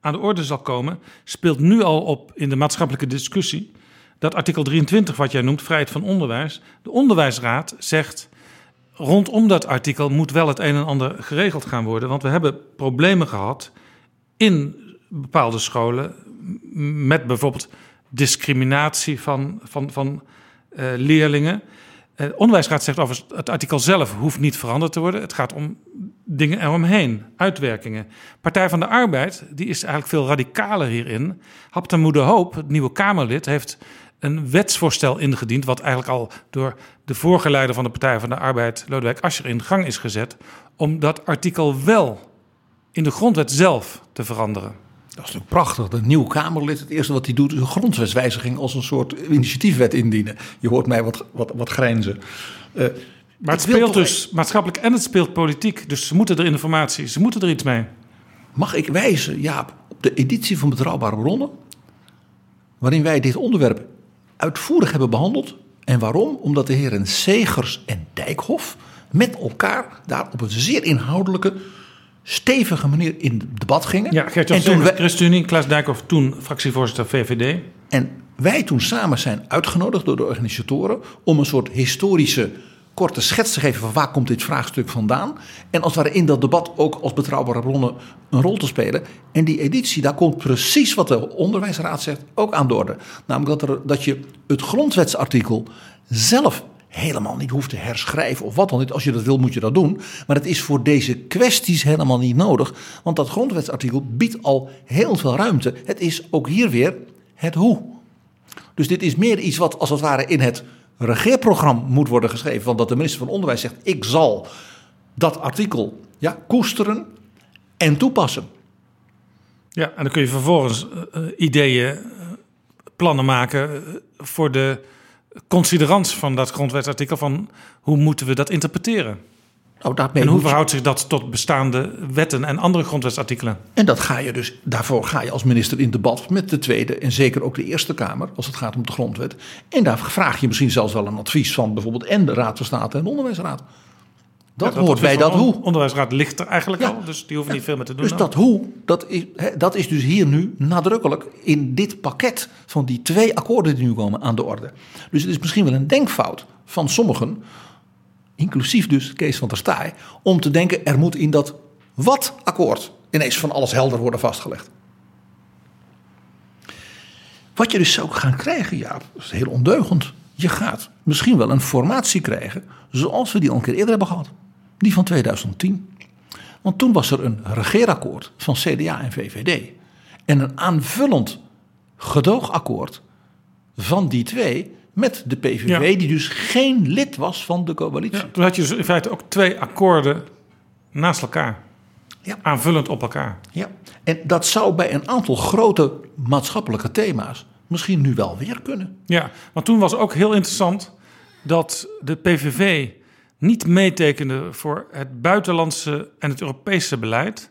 aan de orde zal komen, speelt nu al op in de maatschappelijke discussie. Dat artikel 23, wat jij noemt, vrijheid van onderwijs. De onderwijsraad zegt, rondom dat artikel moet wel het een en ander geregeld gaan worden. Want we hebben problemen gehad in bepaalde scholen met bijvoorbeeld discriminatie van, van, van leerlingen. De uh, onderwijsraad zegt over het artikel zelf hoeft niet veranderd te worden. Het gaat om dingen eromheen, uitwerkingen. Partij van de Arbeid, die is eigenlijk veel radicaler hierin. Haptemoede Hoop, het nieuwe Kamerlid, heeft een wetsvoorstel ingediend... wat eigenlijk al door de vorige leider van de Partij van de Arbeid... Lodewijk Asscher in gang is gezet... om dat artikel wel in de grondwet zelf te veranderen. Dat is natuurlijk prachtig. De nieuwe Kamerlid, het eerste wat hij doet, is een grondwetswijziging als een soort initiatiefwet indienen. Je hoort mij wat, wat, wat grijnzen. Uh, maar het speelt dus maatschappelijk en het speelt politiek. Dus ze moeten er informatie, ze moeten er iets mee. Mag ik wijzen, Jaap, op de editie van Betrouwbare Bronnen, waarin wij dit onderwerp uitvoerig hebben behandeld. En waarom? Omdat de heren Segers en Dijkhoff met elkaar daar op een zeer inhoudelijke stevige manier in debat gingen. Ja, Gert en toen wij, ChristenUnie, Klaas Dijkhoff, toen fractievoorzitter VVD. En wij toen samen zijn uitgenodigd door de organisatoren om een soort historische korte schets te geven van waar komt dit vraagstuk vandaan. En als het ware in dat debat ook als betrouwbare bronnen een rol te spelen. En die editie, daar komt precies wat de onderwijsraad zegt ook aan de orde. Namelijk dat, er, dat je het grondwetsartikel zelf helemaal niet hoeft te herschrijven of wat dan niet. Als je dat wil, moet je dat doen. Maar het is voor deze kwesties helemaal niet nodig. Want dat grondwetsartikel biedt al heel veel ruimte. Het is ook hier weer het hoe. Dus dit is meer iets wat als het ware in het regeerprogramma moet worden geschreven. Want dat de minister van Onderwijs zegt: ik zal dat artikel ja, koesteren en toepassen. Ja, en dan kun je vervolgens uh, ideeën, uh, plannen maken voor de considerans van dat grondwetsartikel van hoe moeten we dat interpreteren? Nou, en hoe verhoudt zich dat tot bestaande wetten en andere grondwetsartikelen? En dat ga je dus, daarvoor ga je als minister in debat met de Tweede en zeker ook de Eerste Kamer als het gaat om de grondwet. En daar vraag je misschien zelfs wel een advies van bijvoorbeeld en de Raad van State en de Onderwijsraad. Dat, hoort bij dat hoe. onderwijsraad ligt er eigenlijk al, dus die hoeven niet veel meer te doen. Dus dat hoe, dat is, dat is dus hier nu nadrukkelijk in dit pakket van die twee akkoorden die nu komen aan de orde. Dus het is misschien wel een denkfout van sommigen, inclusief dus Kees van der Staaij, om te denken er moet in dat wat-akkoord ineens van alles helder worden vastgelegd. Wat je dus zou gaan krijgen, ja, dat is heel ondeugend. Je gaat misschien wel een formatie krijgen zoals we die al een keer eerder hebben gehad die van 2010. Want toen was er een regeerakkoord van CDA en VVD. En een aanvullend gedoogakkoord van die twee met de PVV, die dus geen lid was van de coalitie. Ja, toen had je dus in feite ook twee akkoorden naast elkaar. Ja. Aanvullend op elkaar. Ja, en dat zou bij een aantal grote maatschappelijke thema's misschien nu wel weer kunnen. Ja, want toen was ook heel interessant dat de PVV niet meetekende voor het buitenlandse en het Europese beleid.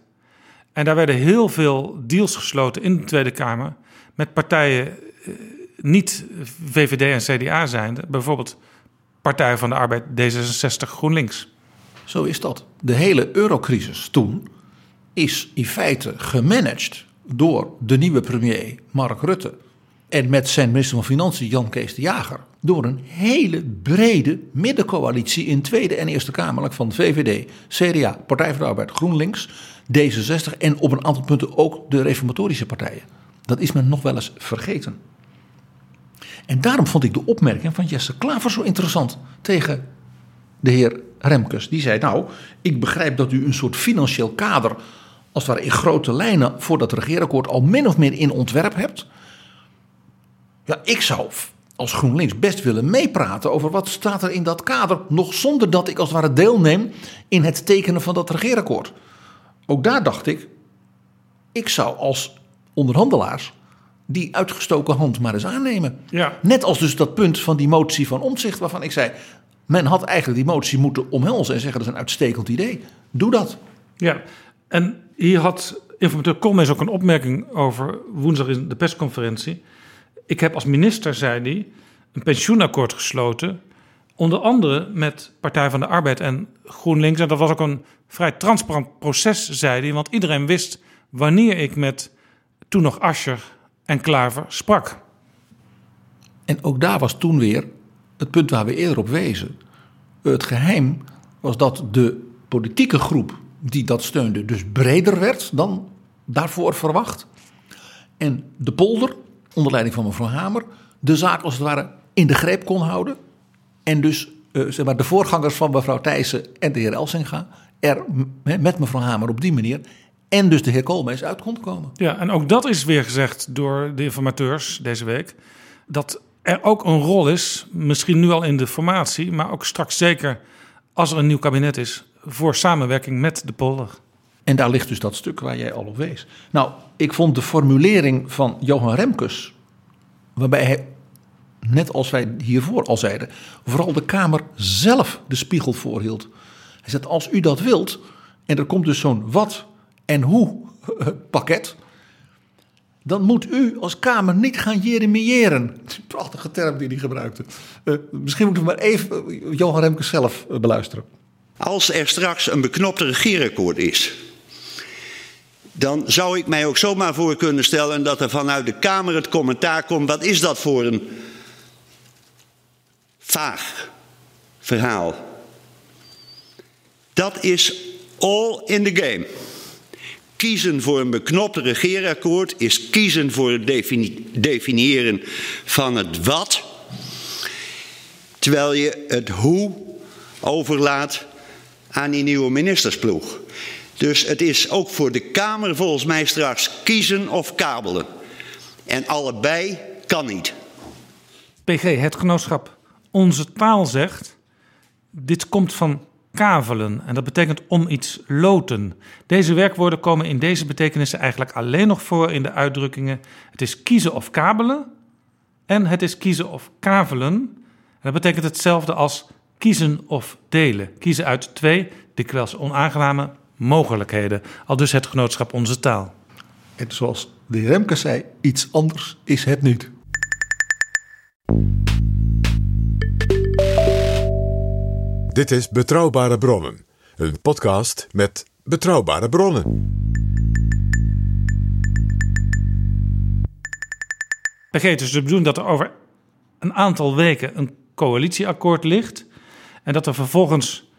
En daar werden heel veel deals gesloten in de Tweede Kamer met partijen eh, niet VVD en CDA zijnde, bijvoorbeeld Partij van de Arbeid, D66, GroenLinks. Zo is dat. De hele eurocrisis toen is in feite gemanaged door de nieuwe premier Mark Rutte en met zijn minister van Financiën Jan Kees de Jager door een hele brede middencoalitie in Tweede en Eerste Kamerlijk van VVD, CDA, Partij van de Arbeid, GroenLinks, D66 en op een aantal punten ook de reformatorische partijen. Dat is men nog wel eens vergeten. En daarom vond ik de opmerking van Jesse Klaver zo interessant tegen de heer Remkes. Die zei: Nou, ik begrijp dat u een soort financieel kader, als het ware in grote lijnen, voor dat regeerakkoord al min of meer in ontwerp hebt. Ja, ik zou als GroenLinks best willen meepraten over wat staat er in dat kader, nog zonder dat ik als het ware deelneem in het tekenen van dat regeerakkoord. Ook daar dacht ik, ik zou als onderhandelaars die uitgestoken hand maar eens aannemen. Ja. Net als dus dat punt van die motie van omzicht waarvan ik zei, men had eigenlijk die motie moeten omhelzen en zeggen dat is een uitstekend idee. Doe dat. Ja, en hier had informateur Koolmees ook een opmerking over woensdag in de persconferentie. Ik heb als minister, zei hij, een pensioenakkoord gesloten. Onder andere met Partij van de Arbeid en GroenLinks. En dat was ook een vrij transparant proces, zei hij. Want iedereen wist wanneer ik met toen nog Ascher en Klaver sprak. En ook daar was toen weer het punt waar we eerder op wezen. Het geheim was dat de politieke groep die dat steunde dus breder werd dan daarvoor verwacht. En de polder, onder leiding van mevrouw Hamer, de zaak als het ware in de greep kon houden. En dus uh, zeg maar, de voorgangers van mevrouw Thijssen en de heer Elsinga er met mevrouw Hamer op die manier en dus de heer Koolmees uit kon komen. Ja, en ook dat is weer gezegd door de informateurs deze week. Dat er ook een rol is, misschien nu al in de formatie, maar ook straks zeker als er een nieuw kabinet is, voor samenwerking met de polder. En daar ligt dus dat stuk waar jij al op wees. Nou, ik vond de formulering van Johan Remkes, waarbij hij, net als wij hiervoor al zeiden, vooral de Kamer zelf de spiegel voorhield. Hij zegt, als u dat wilt, en er komt dus zo'n wat en hoe <laughs> pakket, dan moet u als Kamer niet gaan jeremiëren. <laughs> Prachtige term die hij gebruikte. Uh, misschien moeten we maar even Johan Remkes zelf uh, beluisteren. Als er straks een beknopte regeerakkoord is, dan zou ik mij ook zomaar voor kunnen stellen dat er vanuit de Kamer het commentaar komt: wat is dat voor een vaag verhaal? Dat is all in the game. Kiezen voor een beknopt regeerakkoord is kiezen voor het defini definiëren van het wat, terwijl je het hoe overlaat aan die nieuwe ministersploeg. Dus het is ook voor de Kamer volgens mij straks kiezen of kabelen. En allebei kan niet. PG, het genootschap Onze Taal zegt... dit komt van kavelen en dat betekent om iets loten. Deze werkwoorden komen in deze betekenissen eigenlijk alleen nog voor in de uitdrukkingen... het is kiezen of kabelen en het is kiezen of kavelen. En dat betekent hetzelfde als kiezen of delen. Kiezen uit twee, dikwijls onaangename mogelijkheden. Al dus het genootschap Onze Taal. En zoals de heer Remke zei, iets anders is het niet. Dit is Betrouwbare Bronnen, een podcast met betrouwbare bronnen. Vergeet dus de bedoeling dat er over een aantal weken een coalitieakkoord ligt. En dat er vervolgens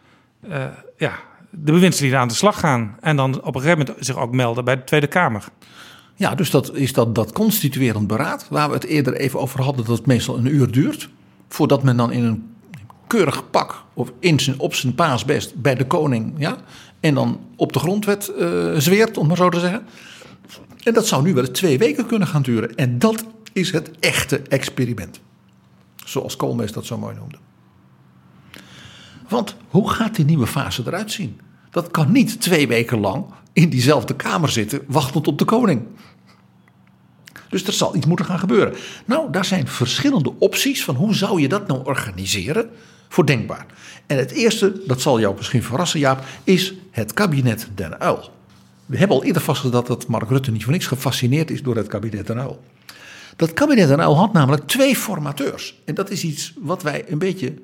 uh, ja, de bewindslieden aan de slag gaan. En dan op een gegeven moment zich ook melden bij de Tweede Kamer. Ja, dus dat is dat, dat constituerend beraad, waar we het eerder even over hadden, dat het meestal een uur duurt. Voordat men dan in een keurig pak, of in zijn, op zijn paasbest, bij de koning, ja, en dan op de grondwet uh, zweert, om maar zo te zeggen. En dat zou nu wel twee weken kunnen gaan duren. En dat is het echte experiment. Zoals Koolmees dat zo mooi noemde. Want hoe gaat die nieuwe fase eruit zien? Dat kan niet twee weken lang in diezelfde kamer zitten, wachtend op de koning. Dus er zal iets moeten gaan gebeuren. Nou, daar zijn verschillende opties van hoe zou je dat nou organiseren voor denkbaar. En het eerste, dat zal jou misschien verrassen Jaap, is het kabinet Den Uil. We hebben al eerder vastgesteld dat Mark Rutte niet voor niks gefascineerd is door het kabinet Den Uil. Dat kabinet Den Uil had namelijk twee formateurs. En dat is iets wat wij een beetje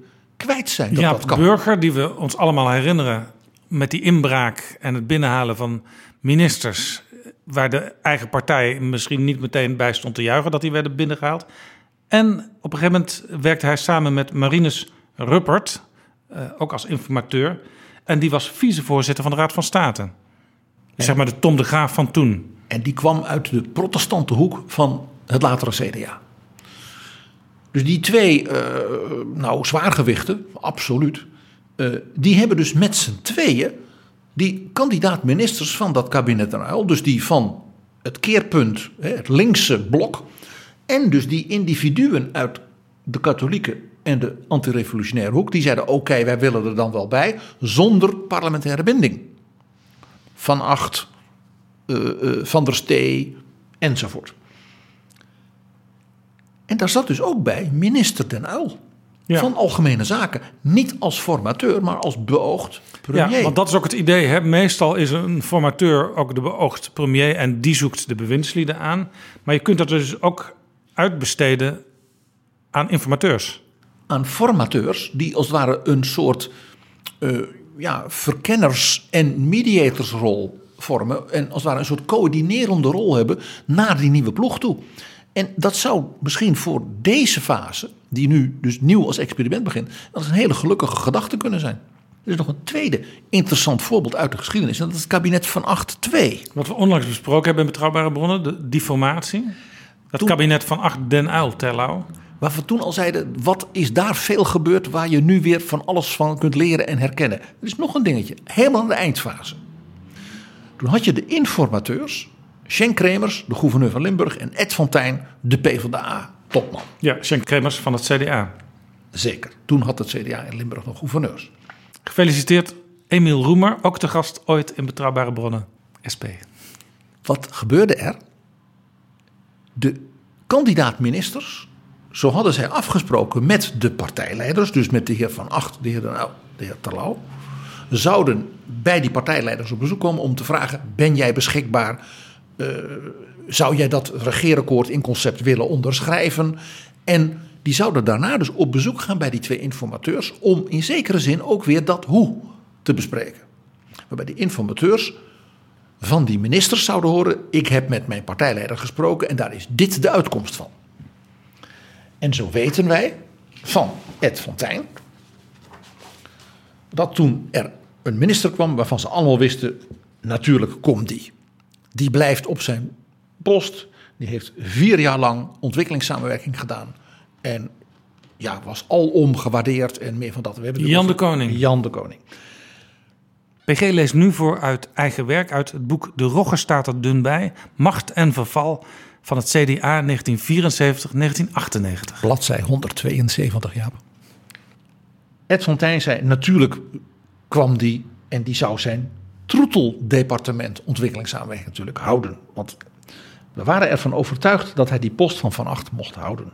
kwijt zijn. Dat ja, dat kan. Burger, die we ons allemaal herinneren met die inbraak en het binnenhalen van ministers. Waar de eigen partij misschien niet meteen bij stond te juichen dat die werden binnengehaald. En op een gegeven moment werkte hij samen met Marinus Ruppert, uh, ook als informateur. En die was vicevoorzitter van de Raad van State. Dus zeg maar de Tom de Graaf van toen. En die kwam uit de protestante hoek van het latere CDA. Dus die twee, uh, nou, zwaargewichten, absoluut. Uh, die hebben dus met z'n tweeën die kandidaat-ministers van dat kabinet Uyl, dus die van het keerpunt, het linkse blok, en dus die individuen uit de katholieke en de antirevolutionaire hoek, die zeiden: oké, wij willen er dan wel bij, zonder parlementaire binding. Van Acht, uh, Van der Stee enzovoort. En daar zat dus ook bij minister Den Uyl. Van Algemene Zaken. Niet als formateur, maar als beoogd premier. Ja, want dat is ook het idee. Hè? Meestal is een formateur ook de beoogd premier en die zoekt de bewindslieden aan. Maar je kunt dat dus ook uitbesteden aan informateurs. Aan formateurs die als het ware een soort uh, ja, verkenners- en mediatorsrol vormen. En als het ware een soort coördinerende rol hebben naar die nieuwe ploeg toe. En dat zou misschien voor deze fase, die nu dus nieuw als experiment begint, dat een hele gelukkige gedachte kunnen zijn. Er is nog een tweede interessant voorbeeld uit de geschiedenis. En dat is het kabinet van 8-2. Wat we onlangs besproken hebben in Betrouwbare Bronnen, de deformatie. Het kabinet van 8 Den Uyl, Terlouw. Waar we toen al zeiden, wat is daar veel gebeurd waar je nu weer van alles van kunt leren en herkennen. Er is nog een dingetje, helemaal in de eindfase. Toen had je de informateurs, Schenk Kremers, de gouverneur van Limburg, en Ed Fontijn, de PvdA-topman. Ja, Schenk Kremers van het CDA. Zeker. Toen had het CDA in Limburg nog gouverneurs. Gefeliciteerd, Emiel Roemer, ook te gast ooit in Betrouwbare Bronnen, SP. Wat gebeurde er? De kandidaat-ministers, zo hadden zij afgesproken met de partijleiders, dus met de heer Van Acht, de heer, nou, de heer Terlouw, zouden bij die partijleiders op bezoek komen om te vragen: ben jij beschikbaar? Uh, zou jij dat regeerakkoord in concept willen onderschrijven? En die zouden daarna dus op bezoek gaan bij die twee informateurs om in zekere zin ook weer dat hoe te bespreken. Waarbij die informateurs van die ministers zouden horen: ik heb met mijn partijleider gesproken en daar is dit de uitkomst van. En zo weten wij van Ed Fontijn dat toen er een minister kwam waarvan ze allemaal wisten: natuurlijk komt die. Die blijft op zijn post. Die heeft vier jaar lang ontwikkelingssamenwerking gedaan. En ja, was alom gewaardeerd en meer van dat. We hebben Jan de Koning. Jan de Koning. PG leest nu voor uit eigen werk uit het boek De Rogge staat er dun bij. Macht en verval van het CDA 1974-1998. Bladzij 172, Jaap. Ed Fontijn zei, natuurlijk kwam die en die zou zijn troeteldepartement ontwikkelingssamenwerking natuurlijk houden. Want we waren ervan overtuigd dat hij die post van Van Acht mocht houden.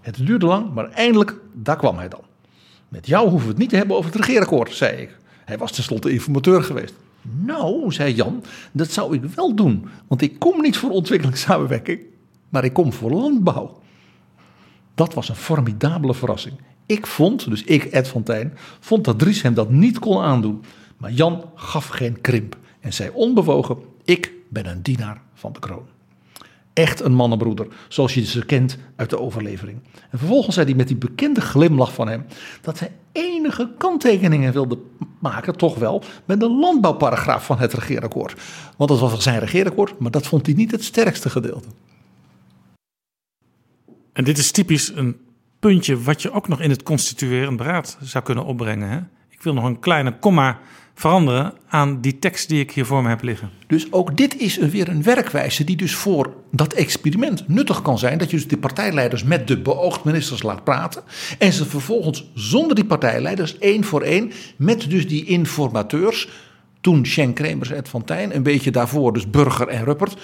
Het duurde lang, maar eindelijk, daar kwam hij dan. Met jou hoeven we het niet te hebben over het regeerakkoord, zei ik. Hij was tenslotte informateur geweest. Nou, zei Jan, dat zou ik wel doen. Want ik kom niet voor ontwikkelingssamenwerking, maar ik kom voor landbouw. Dat was een formidabele verrassing. Ik vond, dus ik, Ed Fontijn, vond dat Dries hem dat niet kon aandoen. Maar Jan gaf geen krimp en zei onbewogen: Ik ben een dienaar van de kroon. Echt een mannenbroeder, zoals je ze kent uit de overlevering. En vervolgens zei hij met die bekende glimlach van hem dat hij enige kanttekeningen wilde maken, toch wel, met de landbouwparagraaf van het regeerakkoord. Want dat was zijn regeerakkoord, maar dat vond hij niet het sterkste gedeelte. En dit is typisch een puntje wat je ook nog in het constituerend beraad zou kunnen opbrengen. Hè? Ik wil nog een kleine komma veranderen aan die tekst die ik hier voor me heb liggen. Dus ook dit is weer een werkwijze die dus voor dat experiment nuttig kan zijn. Dat je dus de partijleiders met de beoogd ministers laat praten. En ze vervolgens zonder die partijleiders één voor één met dus die informateurs. Toen Schenk Kremers en Fontijn, een beetje daarvoor dus Burger en Ruppert.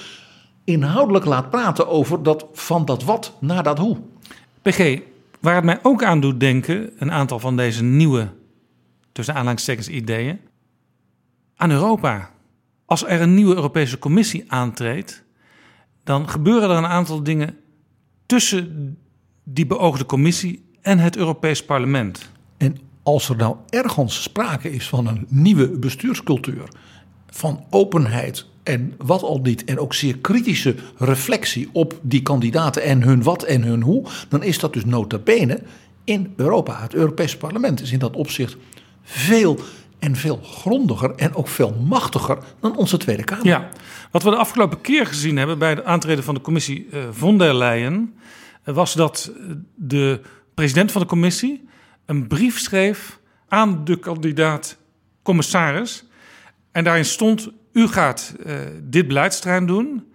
Inhoudelijk laat praten over dat van dat wat naar dat hoe. PG, waar het mij ook aan doet denken, een aantal van deze nieuwe, tussen aanhalingstekens, ideeën aan Europa. Als er een nieuwe Europese Commissie aantreedt, dan gebeuren er een aantal dingen tussen die beoogde Commissie en het Europees Parlement. En als er nou ergens sprake is van een nieuwe bestuurscultuur, van openheid en wat al niet, en ook zeer kritische reflectie op die kandidaten en hun wat en hun hoe, dan is dat dus nota bene in Europa. Het Europese Parlement is in dat opzicht veel en veel grondiger en ook veel machtiger dan onze Tweede Kamer. Ja, wat we de afgelopen keer gezien hebben bij de aantreden van de commissie uh, von der Leyen, uh, was dat de president van de commissie een brief schreef aan de kandidaat-commissaris. En daarin stond: U gaat dit beleidsterrein doen.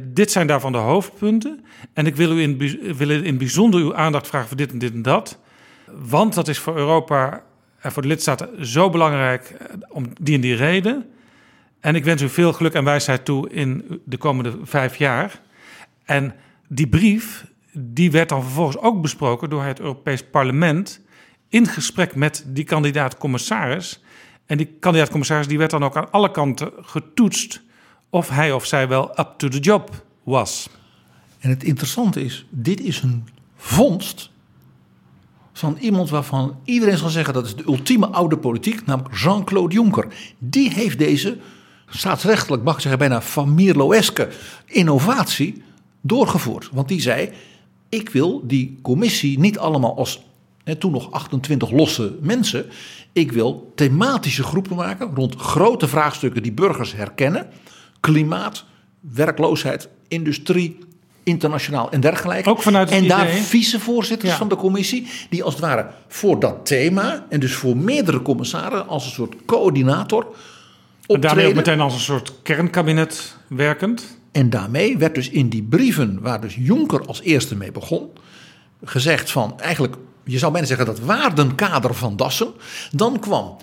dit zijn daarvan de hoofdpunten. En ik wil u in, wil in bijzonder uw aandacht vragen voor dit en dit en dat. Want dat is voor Europa voor de lidstaten zo belangrijk om die en die reden. En ik wens u veel geluk en wijsheid toe in de komende vijf jaar. En die brief, die werd dan vervolgens ook besproken door het Europees Parlement in gesprek met die kandidaat-commissaris. En die kandidaat-commissaris die werd dan ook aan alle kanten getoetst of hij of zij wel up to the job was. En het interessante is, dit is een vondst van iemand waarvan iedereen zal zeggen dat is de ultieme oude politiek, namelijk Jean-Claude Juncker. Die heeft deze staatsrechtelijk, mag ik zeggen, bijna van innovatie doorgevoerd. Want die zei: Ik wil die commissie niet allemaal als hè, toen nog 28 losse mensen. Ik wil thematische groepen maken rond grote vraagstukken die burgers herkennen: klimaat, werkloosheid, industrie, internationaal en dergelijke. Ook vanuit en daar vicevoorzitters ja. van de commissie, die als het ware voor dat thema en dus voor meerdere commissaren als een soort coördinator en daarmee ook meteen als een soort kernkabinet werkend. En daarmee werd dus in die brieven, waar dus Juncker als eerste mee begon, gezegd van eigenlijk, je zou bijna zeggen dat waardenkader van Dassen. Dan kwam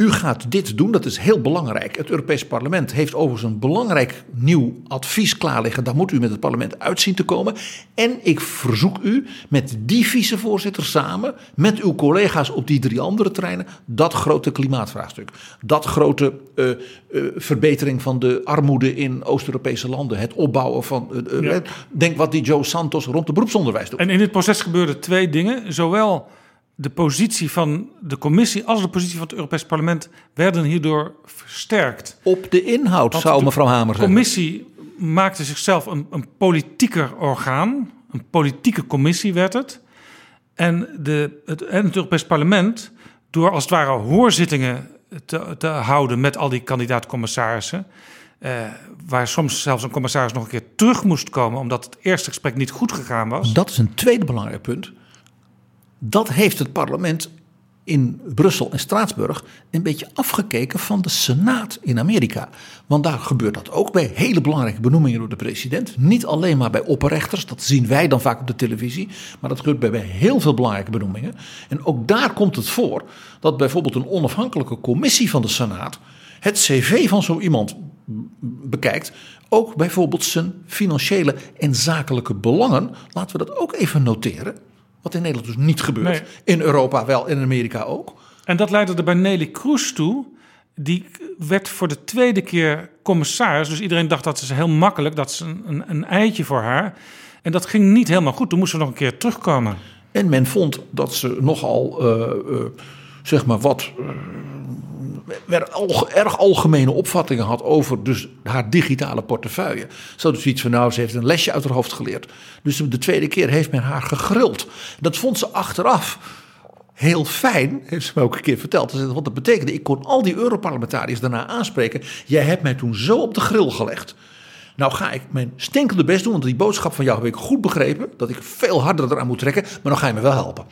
u gaat dit doen, dat is heel belangrijk. Het Europees Parlement heeft overigens een belangrijk nieuw advies klaar liggen. Daar moet u met het parlement uitzien te komen. En ik verzoek u met die vicevoorzitter samen, met uw collega's op die drie andere terreinen, dat grote klimaatvraagstuk. Dat grote uh, uh, verbetering van de armoede in Oost-Europese landen. Het opbouwen van. Uh, ja. Denk wat die Joe Santos rond het beroepsonderwijs doet. En in dit proces gebeurden twee dingen. Zowel de positie van de commissie als de positie van het Europees Parlement werden hierdoor versterkt. Op de inhoud, Want zou mevrouw Hamer zeggen. De commissie maakte zichzelf een, een politieker orgaan. Een politieke commissie werd het. En, de, het, en het Europees Parlement, door als het ware hoorzittingen te, te houden met al die kandidaat-commissarissen. Eh, waar soms zelfs een commissaris nog een keer terug moest komen omdat het eerste gesprek niet goed gegaan was. Dat is een tweede belangrijk punt. Dat heeft het parlement in Brussel en Straatsburg een beetje afgekeken van de Senaat in Amerika. Want daar gebeurt dat ook bij hele belangrijke benoemingen door de president. Niet alleen maar bij opperrechters, dat zien wij dan vaak op de televisie. Maar dat gebeurt bij, bij heel veel belangrijke benoemingen. En ook daar komt het voor dat bijvoorbeeld een onafhankelijke commissie van de Senaat het cv van zo iemand bekijkt. Ook bijvoorbeeld zijn financiële en zakelijke belangen. Laten we dat ook even noteren. Wat in Nederland dus niet gebeurt. Nee. In Europa wel, in Amerika ook. En dat leidde er bij Nelly Kroes toe. Die werd voor de tweede keer commissaris. Dus iedereen dacht dat ze heel makkelijk, dat is een, een, een eitje voor haar. En dat ging niet helemaal goed. Toen moest ze nog een keer terugkomen. En men vond dat ze nogal, uh, uh, zeg maar, wat uh, erg algemene opvattingen had over dus haar digitale portefeuille. Zo dus iets van, nou, ze heeft een lesje uit haar hoofd geleerd. Dus de tweede keer heeft men haar gegrild. Dat vond ze achteraf heel fijn, heeft ze me ook een keer verteld. Want dat betekende, ik kon al die Europarlementariërs daarna aanspreken. Jij hebt mij toen zo op de grill gelegd. Nou ga ik mijn stinkende best doen, want die boodschap van jou heb ik goed begrepen. Dat ik veel harder eraan moet trekken, maar dan ga je me wel helpen.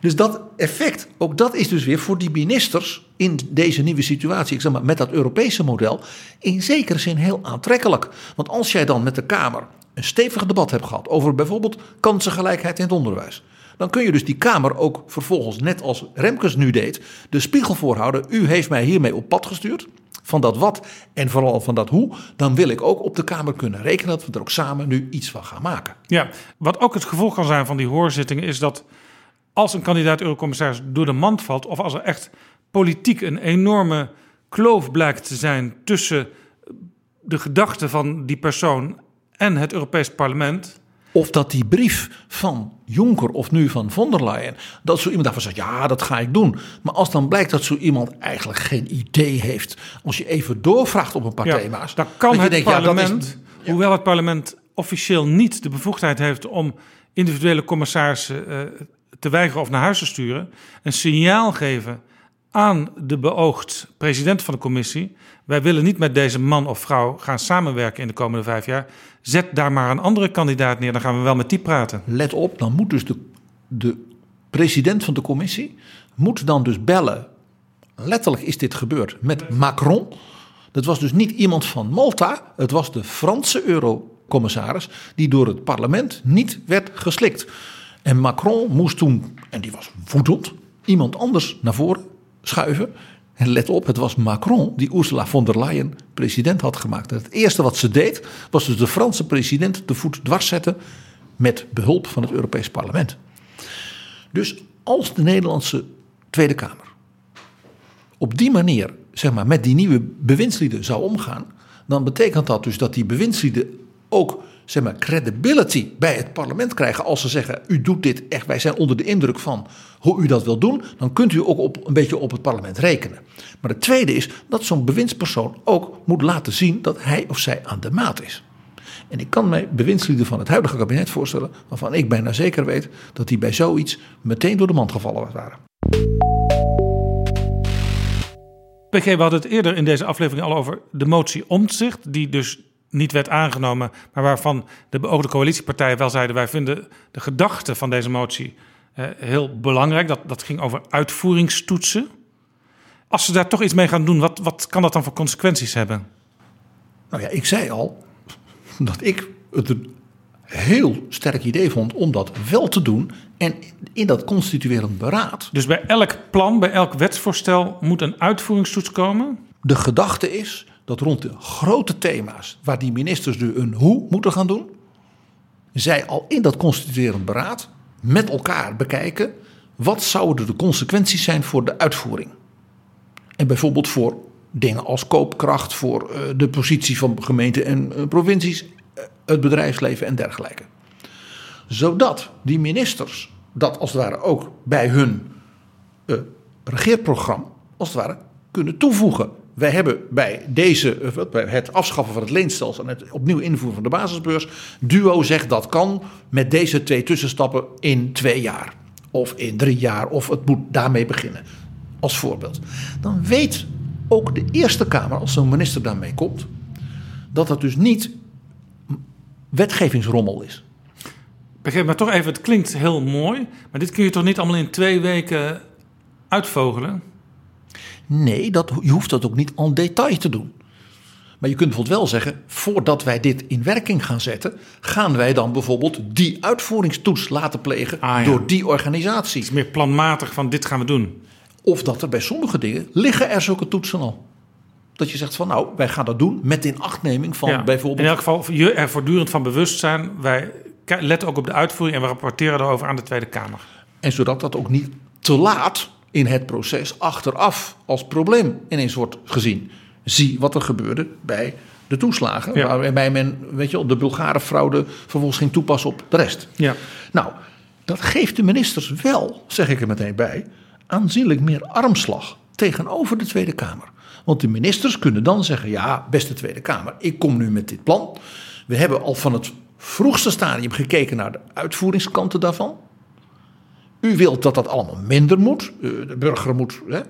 Dus dat effect, ook dat is dus weer voor die ministers in deze nieuwe situatie, ik zeg maar met dat Europese model, in zekere zin heel aantrekkelijk. Want als jij dan met de Kamer een stevig debat hebt gehad over bijvoorbeeld kansengelijkheid in het onderwijs. Dan kun je dus die Kamer ook vervolgens, net als Remkes nu deed, de spiegel voorhouden. U heeft mij hiermee op pad gestuurd van dat wat en vooral van dat hoe, dan wil ik ook op de Kamer kunnen rekenen dat we er ook samen nu iets van gaan maken. Ja, wat ook het gevolg kan zijn van die hoorzittingen is dat als een kandidaat eurocommissaris door de mand valt of als er echt politiek een enorme kloof blijkt te zijn tussen de gedachten van die persoon en het Europees Parlement, of dat die brief van Juncker of nu van von der Leyen, dat zo iemand daarvan zegt, ja, dat ga ik doen. Maar als dan blijkt dat zo iemand eigenlijk geen idee heeft, als je even doorvraagt op een paar ja, thema's. Dan kan het denkt, parlement, ja, is, hoewel het parlement officieel niet de bevoegdheid heeft om individuele commissarissen uh, te weigeren of naar huis te sturen, een signaal geven aan de beoogd president van de commissie: wij willen niet met deze man of vrouw gaan samenwerken in de komende vijf jaar. Zet daar maar een andere kandidaat neer, dan gaan we wel met die praten. Let op, dan moet dus de, de president van de commissie moet dan dus bellen. Letterlijk is dit gebeurd met Macron. Dat was dus niet iemand van Malta, het was de Franse eurocommissaris die door het parlement niet werd geslikt. En Macron moest toen, en die was woedend, iemand anders naar voren schuiven. En let op, het was Macron die Ursula von der Leyen president had gemaakt. En het eerste wat ze deed, was dus de Franse president de voet dwars zetten met behulp van het Europees Parlement. Dus als de Nederlandse Tweede Kamer op die manier zeg maar, met die nieuwe bewindslieden zou omgaan, dan betekent dat dus dat die bewindslieden ook zeg maar, credibility bij het parlement krijgen. Als ze zeggen: U doet dit echt, wij zijn onder de indruk van hoe u dat wil doen. Dan kunt u ook op, een beetje op het parlement rekenen. Maar het tweede is dat zo'n bewindspersoon ook moet laten zien dat hij of zij aan de maat is. En ik kan mij bewindslieden van het huidige kabinet voorstellen, waarvan ik bijna zeker weet dat die bij zoiets meteen door de mand gevallen waren. PG, we hadden het eerder in deze aflevering al over de motie omzicht, die dus niet werd aangenomen, maar waarvan de beoogde coalitiepartijen wel zeiden: wij vinden de gedachte van deze motie eh, heel belangrijk. Dat, dat ging over uitvoeringstoetsen. Als ze daar toch iets mee gaan doen, wat, wat kan dat dan voor consequenties hebben? Nou ja, ik zei al dat ik het een heel sterk idee vond om dat wel te doen. En in dat constituerend beraad. Dus bij elk plan, bij elk wetsvoorstel moet een uitvoeringstoets komen? De gedachte is dat rond de grote thema's waar die ministers nu een hoe moeten gaan doen, zij al in dat constituerend beraad met elkaar bekijken wat zouden de consequenties zijn voor de uitvoering. En bijvoorbeeld voor dingen als koopkracht, voor eh, de positie van gemeenten en eh, provincies, eh, het bedrijfsleven en dergelijke. Zodat die ministers dat als het ware ook bij hun regeerprogramma als het ware kunnen toevoegen. Wij hebben bij deze, bij het afschaffen van het leenstelsel en het opnieuw invoeren van de basisbeurs, Duo zegt dat kan met deze twee tussenstappen in twee jaar. Of in drie jaar, of het moet daarmee beginnen. Als voorbeeld. Dan weet ook de Eerste Kamer, als zo'n minister daarmee komt, dat het dus niet wetgevingsrommel is. Begrijp maar toch even, het klinkt heel mooi, maar dit kun je toch niet allemaal in twee weken uitvogelen? Nee, dat, je hoeft dat ook niet en detail te doen. Maar je kunt bijvoorbeeld wel zeggen, voordat wij dit in werking gaan zetten, gaan wij dan bijvoorbeeld die uitvoeringstoets laten plegen Ah, door die organisatie. Het is meer planmatig van dit gaan we doen. Of dat er bij sommige dingen liggen er zulke toetsen al. Dat je zegt van nou, wij gaan dat doen met inachtneming van Ja. bijvoorbeeld... In elk geval je er voortdurend van bewust zijn. Wij letten ook op de uitvoering en we rapporteren erover aan de Tweede Kamer. En zodat dat ook niet te laat in het proces achteraf als probleem ineens wordt gezien. Zie wat er gebeurde bij de toeslagen. Ja. Waarbij men, weet je de Bulgare fraude vervolgens ging toepassen op de rest. Ja. Nou, dat geeft de ministers wel, zeg ik er meteen bij, aanzienlijk meer armslag tegenover de Tweede Kamer. Want de ministers kunnen dan zeggen: ja, beste Tweede Kamer, ik kom nu met dit plan. We hebben al van het vroegste stadium gekeken naar de uitvoeringskanten daarvan. U wilt dat dat allemaal minder moet. Eh, De burger moet. Hè,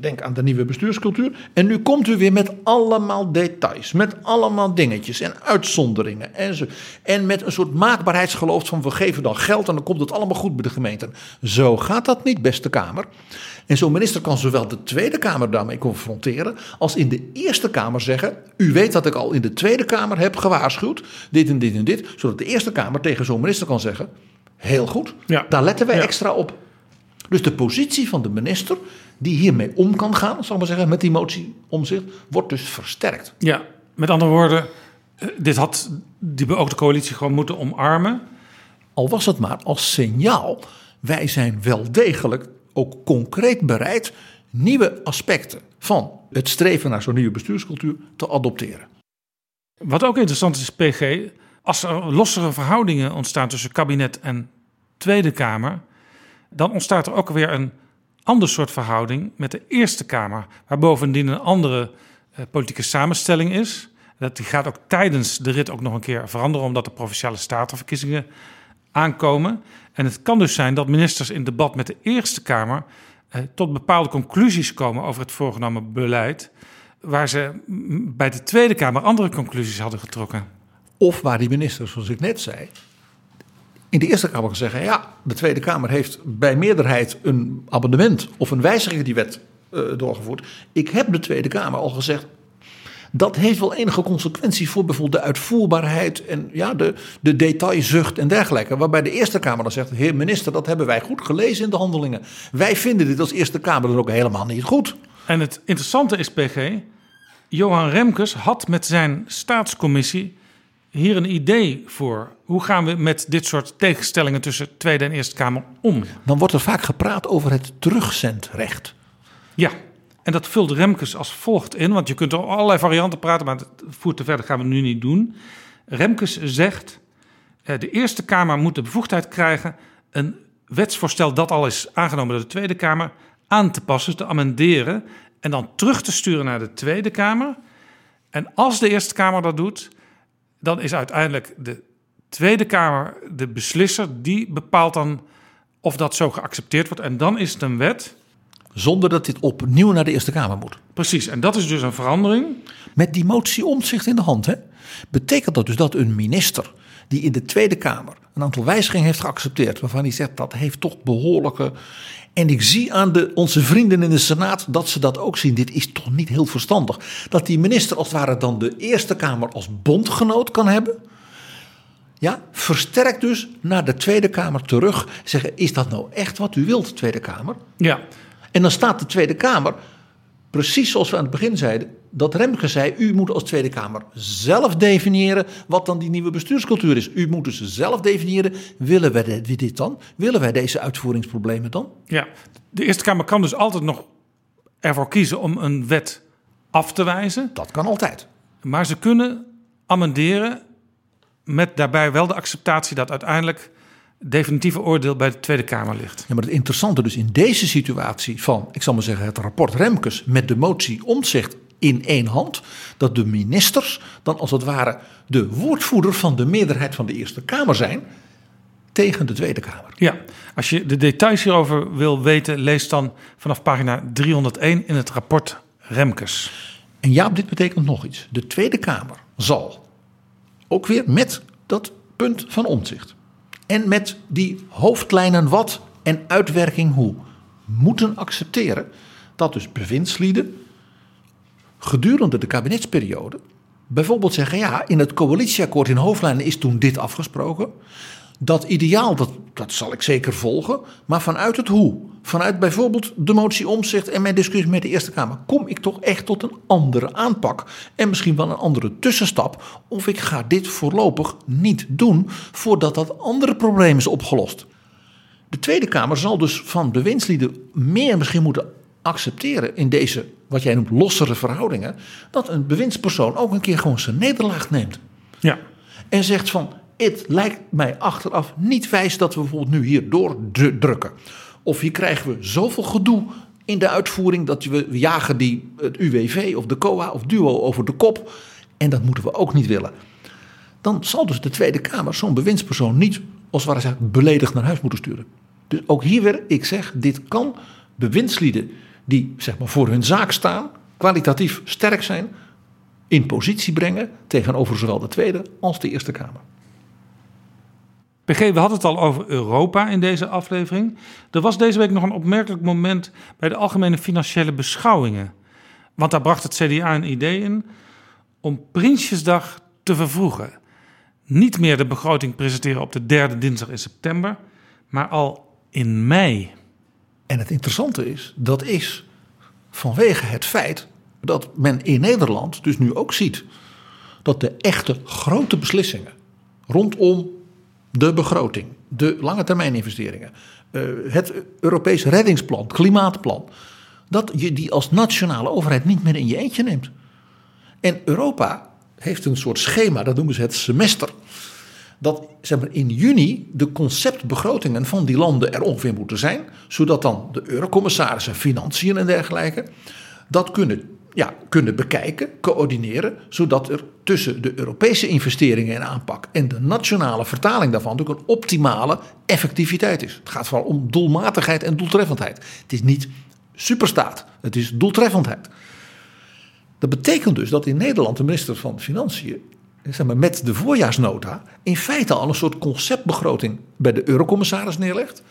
Denk aan de nieuwe bestuurscultuur. En nu komt u weer met allemaal details. Met allemaal dingetjes en uitzonderingen. En, zo. en met een soort maakbaarheidsgeloof van we geven dan geld en dan komt het allemaal goed bij de gemeenten. Zo gaat dat niet, beste Kamer. En zo'n minister kan zowel de Tweede Kamer daarmee confronteren. als in de Eerste Kamer zeggen. U weet dat ik al in de Tweede Kamer heb gewaarschuwd. Dit en dit en dit. Zodat de Eerste Kamer tegen zo'n minister kan zeggen. Heel goed, Ja. daar letten wij Ja. extra op. Dus de positie van de minister die hiermee om kan gaan, zal ik maar zeggen, met die motie omzicht, wordt dus versterkt. Ja, met andere woorden, eh, dit had die beoogde coalitie gewoon moeten omarmen. Al was het maar als signaal, wij zijn wel degelijk ook concreet bereid nieuwe aspecten van het streven naar zo'n nieuwe bestuurscultuur te adopteren. Wat ook interessant is, PG, als er lossere verhoudingen ontstaan tussen kabinet en Tweede Kamer, dan ontstaat er ook weer een ander soort verhouding met de Eerste Kamer, waar bovendien een andere eh, politieke samenstelling is. Dat die gaat ook tijdens de rit ook nog een keer veranderen, omdat de provinciale statenverkiezingen aankomen. En het kan dus zijn dat ministers in debat met de Eerste Kamer eh, tot bepaalde conclusies komen over het voorgenomen beleid, waar ze bij de Tweede Kamer andere conclusies hadden getrokken. Of waar die minister, zoals ik net zei, in de Eerste Kamer kan zeggen: ja, de Tweede Kamer heeft bij meerderheid een amendement of een wijziging die wet uh, doorgevoerd. Ik heb de Tweede Kamer al gezegd. Dat heeft wel enige consequenties voor bijvoorbeeld de uitvoerbaarheid en ja, de, de detailzucht en dergelijke. Waarbij de Eerste Kamer dan zegt: Heer minister, dat hebben wij goed gelezen in de handelingen. Wij vinden dit als Eerste Kamer dan ook helemaal niet goed. En het interessante is, PG, Johan Remkes had met zijn staatscommissie hier een idee voor. Hoe gaan we met dit soort tegenstellingen tussen Tweede en Eerste Kamer om? Dan wordt er vaak gepraat over het terugzendrecht. Ja, en dat vult Remkes als volgt in, want je kunt er allerlei varianten praten, maar het voert te verder gaan we nu niet doen. Remkes zegt, eh, de Eerste Kamer moet de bevoegdheid krijgen een wetsvoorstel dat al is aangenomen door de Tweede Kamer aan te passen, te amenderen en dan terug te sturen naar de Tweede Kamer. En als de Eerste Kamer dat doet, dan is uiteindelijk de Tweede Kamer de beslisser. Die bepaalt dan of dat zo geaccepteerd wordt. En dan is het een wet. Zonder dat dit opnieuw naar de Eerste Kamer moet. Precies, en dat is dus een verandering. Met die motie omzicht in de hand, hè? betekent dat dus dat een minister die in de Tweede Kamer een aantal wijzigingen heeft geaccepteerd, waarvan hij zegt dat heeft toch behoorlijke. En ik zie aan de, onze vrienden in de Senaat dat ze dat ook zien. Dit is toch niet heel verstandig. Dat die minister als het ware dan de Eerste Kamer als bondgenoot kan hebben. Ja, versterkt dus naar de Tweede Kamer terug. Zeggen, is dat nou echt wat u wilt, Tweede Kamer? Ja. En dan staat de Tweede Kamer, precies zoals we aan het begin zeiden, dat Remke zei, u moet als Tweede Kamer zelf definiëren wat dan die nieuwe bestuurscultuur is. U moet dus zelf definiëren, willen wij dit dan? Willen wij deze uitvoeringsproblemen dan? Ja, de Eerste Kamer kan dus altijd nog ervoor kiezen om een wet af te wijzen. Dat kan altijd. Maar ze kunnen amenderen met daarbij wel de acceptatie dat uiteindelijk definitieve oordeel bij de Tweede Kamer ligt. Ja, maar het interessante dus in deze situatie van, ik zal maar zeggen, het rapport Remkes met de motie omzicht in één hand, dat de ministers dan als het ware de woordvoerder van de meerderheid van de Eerste Kamer zijn tegen de Tweede Kamer. Ja, als je de details hierover wil weten, lees dan vanaf pagina 301 in het rapport Remkes. En ja, dit betekent nog iets. De Tweede Kamer zal ook weer met dat punt van omzicht en met die hoofdlijnen wat en uitwerking hoe moeten accepteren dat dus bewindslieden gedurende de kabinetsperiode bijvoorbeeld zeggen: ja, in het coalitieakkoord in hoofdlijnen is toen dit afgesproken. Dat ideaal, dat, dat zal ik zeker volgen. Maar vanuit het hoe, vanuit bijvoorbeeld de motie omzicht en mijn discussie met de Eerste Kamer, kom ik toch echt tot een andere aanpak. En misschien wel een andere tussenstap. Of ik ga dit voorlopig niet doen voordat dat andere probleem is opgelost. De Tweede Kamer zal dus van bewindslieden meer misschien moeten accepteren in deze, wat jij noemt, lossere verhoudingen, dat een bewindspersoon ook een keer gewoon zijn nederlaag neemt. Ja. En zegt van, het lijkt mij achteraf niet wijs dat we bijvoorbeeld nu hier doordrukken. Of hier krijgen we zoveel gedoe in de uitvoering dat we jagen die, het UWV of de COA of DUO over de kop. En dat moeten we ook niet willen. Dan zal dus de Tweede Kamer zo'n bewindspersoon niet, als het ware beledigd naar huis moeten sturen. Dus ook hier weer, ik zeg, dit kan bewindslieden die zeg maar, voor hun zaak staan, kwalitatief sterk zijn, in positie brengen tegenover zowel de Tweede als de Eerste Kamer. PG, we hadden het al over Europa in deze aflevering. Er was deze week nog een opmerkelijk moment bij de Algemene Financiële Beschouwingen. Want daar bracht het CDA een idee in om Prinsjesdag te vervroegen. Niet meer de begroting presenteren op de derde dinsdag in september, maar al in mei. En het interessante is, dat is vanwege het feit dat men in Nederland dus nu ook ziet dat de echte grote beslissingen rondom de begroting, de lange termijn investeringen, eh, het Europees reddingsplan, klimaatplan, dat je die als nationale overheid niet meer in je eentje neemt. En Europa heeft een soort schema, dat noemen ze het semester dat zeg maar, in juni de conceptbegrotingen van die landen er ongeveer moeten zijn, zodat dan de eurocommissarissen, financiën en dergelijke dat kunnen ja, kunnen bekijken, coördineren, zodat er tussen de Europese investeringen en aanpak en de nationale vertaling daarvan natuurlijk een optimale effectiviteit is. Het gaat vooral om doelmatigheid en doeltreffendheid. Het is niet superstaat, het is doeltreffendheid. Dat betekent dus dat in Nederland de minister van Financiën zeg maar, met de voorjaarsnota in feite al een soort conceptbegroting bij de eurocommissaris neerlegt.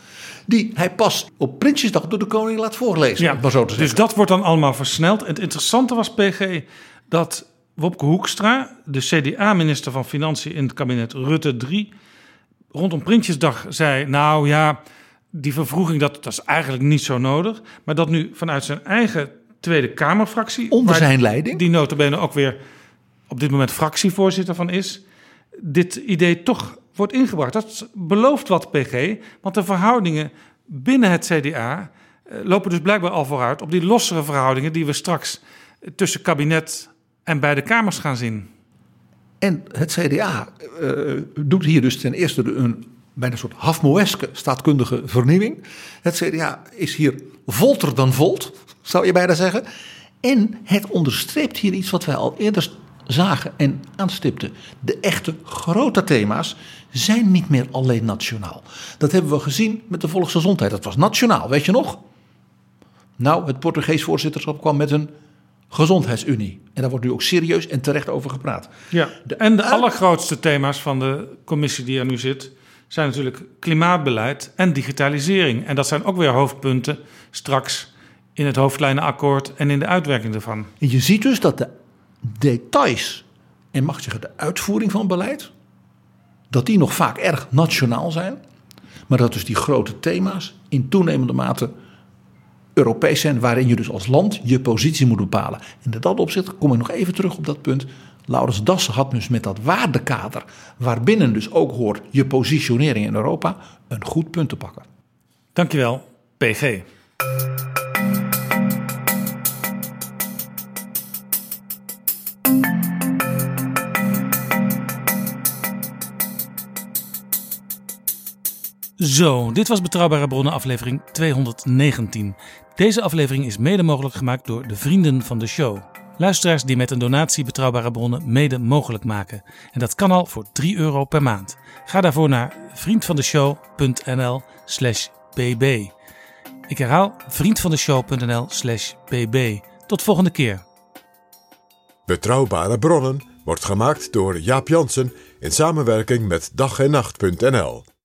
Die hij pas op Prinsjesdag door de koning laat voorlezen. Ja, maar zo te dus dat wordt dan allemaal versneld. Het interessante was, PG, dat Wopke Hoekstra, de CDA-minister van Financiën in het kabinet Rutte 3, rondom Prinsjesdag zei: Nou ja, die vervroeging dat, dat is eigenlijk niet zo nodig. Maar dat nu vanuit zijn eigen Tweede Kamerfractie. Onder zijn leiding. Die notabene ook weer op dit moment fractievoorzitter van is. Dit idee toch wordt ingebracht. Dat belooft wat PG. Want de verhoudingen binnen het CDA eh, lopen dus blijkbaar al vooruit op die lossere verhoudingen die we straks tussen kabinet en beide kamers gaan zien. En het CDA eh, doet hier dus ten eerste een bijna een soort Hafmoeske staatkundige vernieuwing. Het CDA is hier volter dan volt, zou je bijna zeggen. En het onderstreept hier iets wat wij al eerder zagen en aanstipten. De echte grote thema's zijn niet meer alleen nationaal. Dat hebben we gezien met de volksgezondheid. Dat was nationaal, weet je nog? Nou, het Portugees voorzitterschap kwam met een gezondheidsunie. En daar wordt nu ook serieus en terecht over gepraat. Ja, en de allergrootste thema's van de commissie die er nu zit... zijn natuurlijk klimaatbeleid en digitalisering. En dat zijn ook weer hoofdpunten straks in het hoofdlijnenakkoord... en in de uitwerking ervan. Je ziet dus dat de details en mag zeggen de uitvoering van beleid, dat die nog vaak erg nationaal zijn, maar dat dus die grote thema's in toenemende mate Europees zijn, waarin je dus als land je positie moet bepalen. En in dat opzicht kom ik nog even terug op dat punt. Laurens Dassen had dus met dat waardekader, waarbinnen dus ook hoort je positionering in Europa, een goed punt te pakken. Dankjewel, PG. Zo, dit was Betrouwbare Bronnen aflevering 219. Deze aflevering is mede mogelijk gemaakt door de vrienden van de show. Luisteraars die met een donatie Betrouwbare Bronnen mede mogelijk maken. En dat kan al voor 3 euro per maand. Ga daarvoor naar vriendvandeshow.nl slash bb. Ik herhaal vriendvandeshow.nl slash bb. Tot volgende keer. Betrouwbare Bronnen wordt gemaakt door Jaap Jansen in samenwerking met dag en nacht.nl.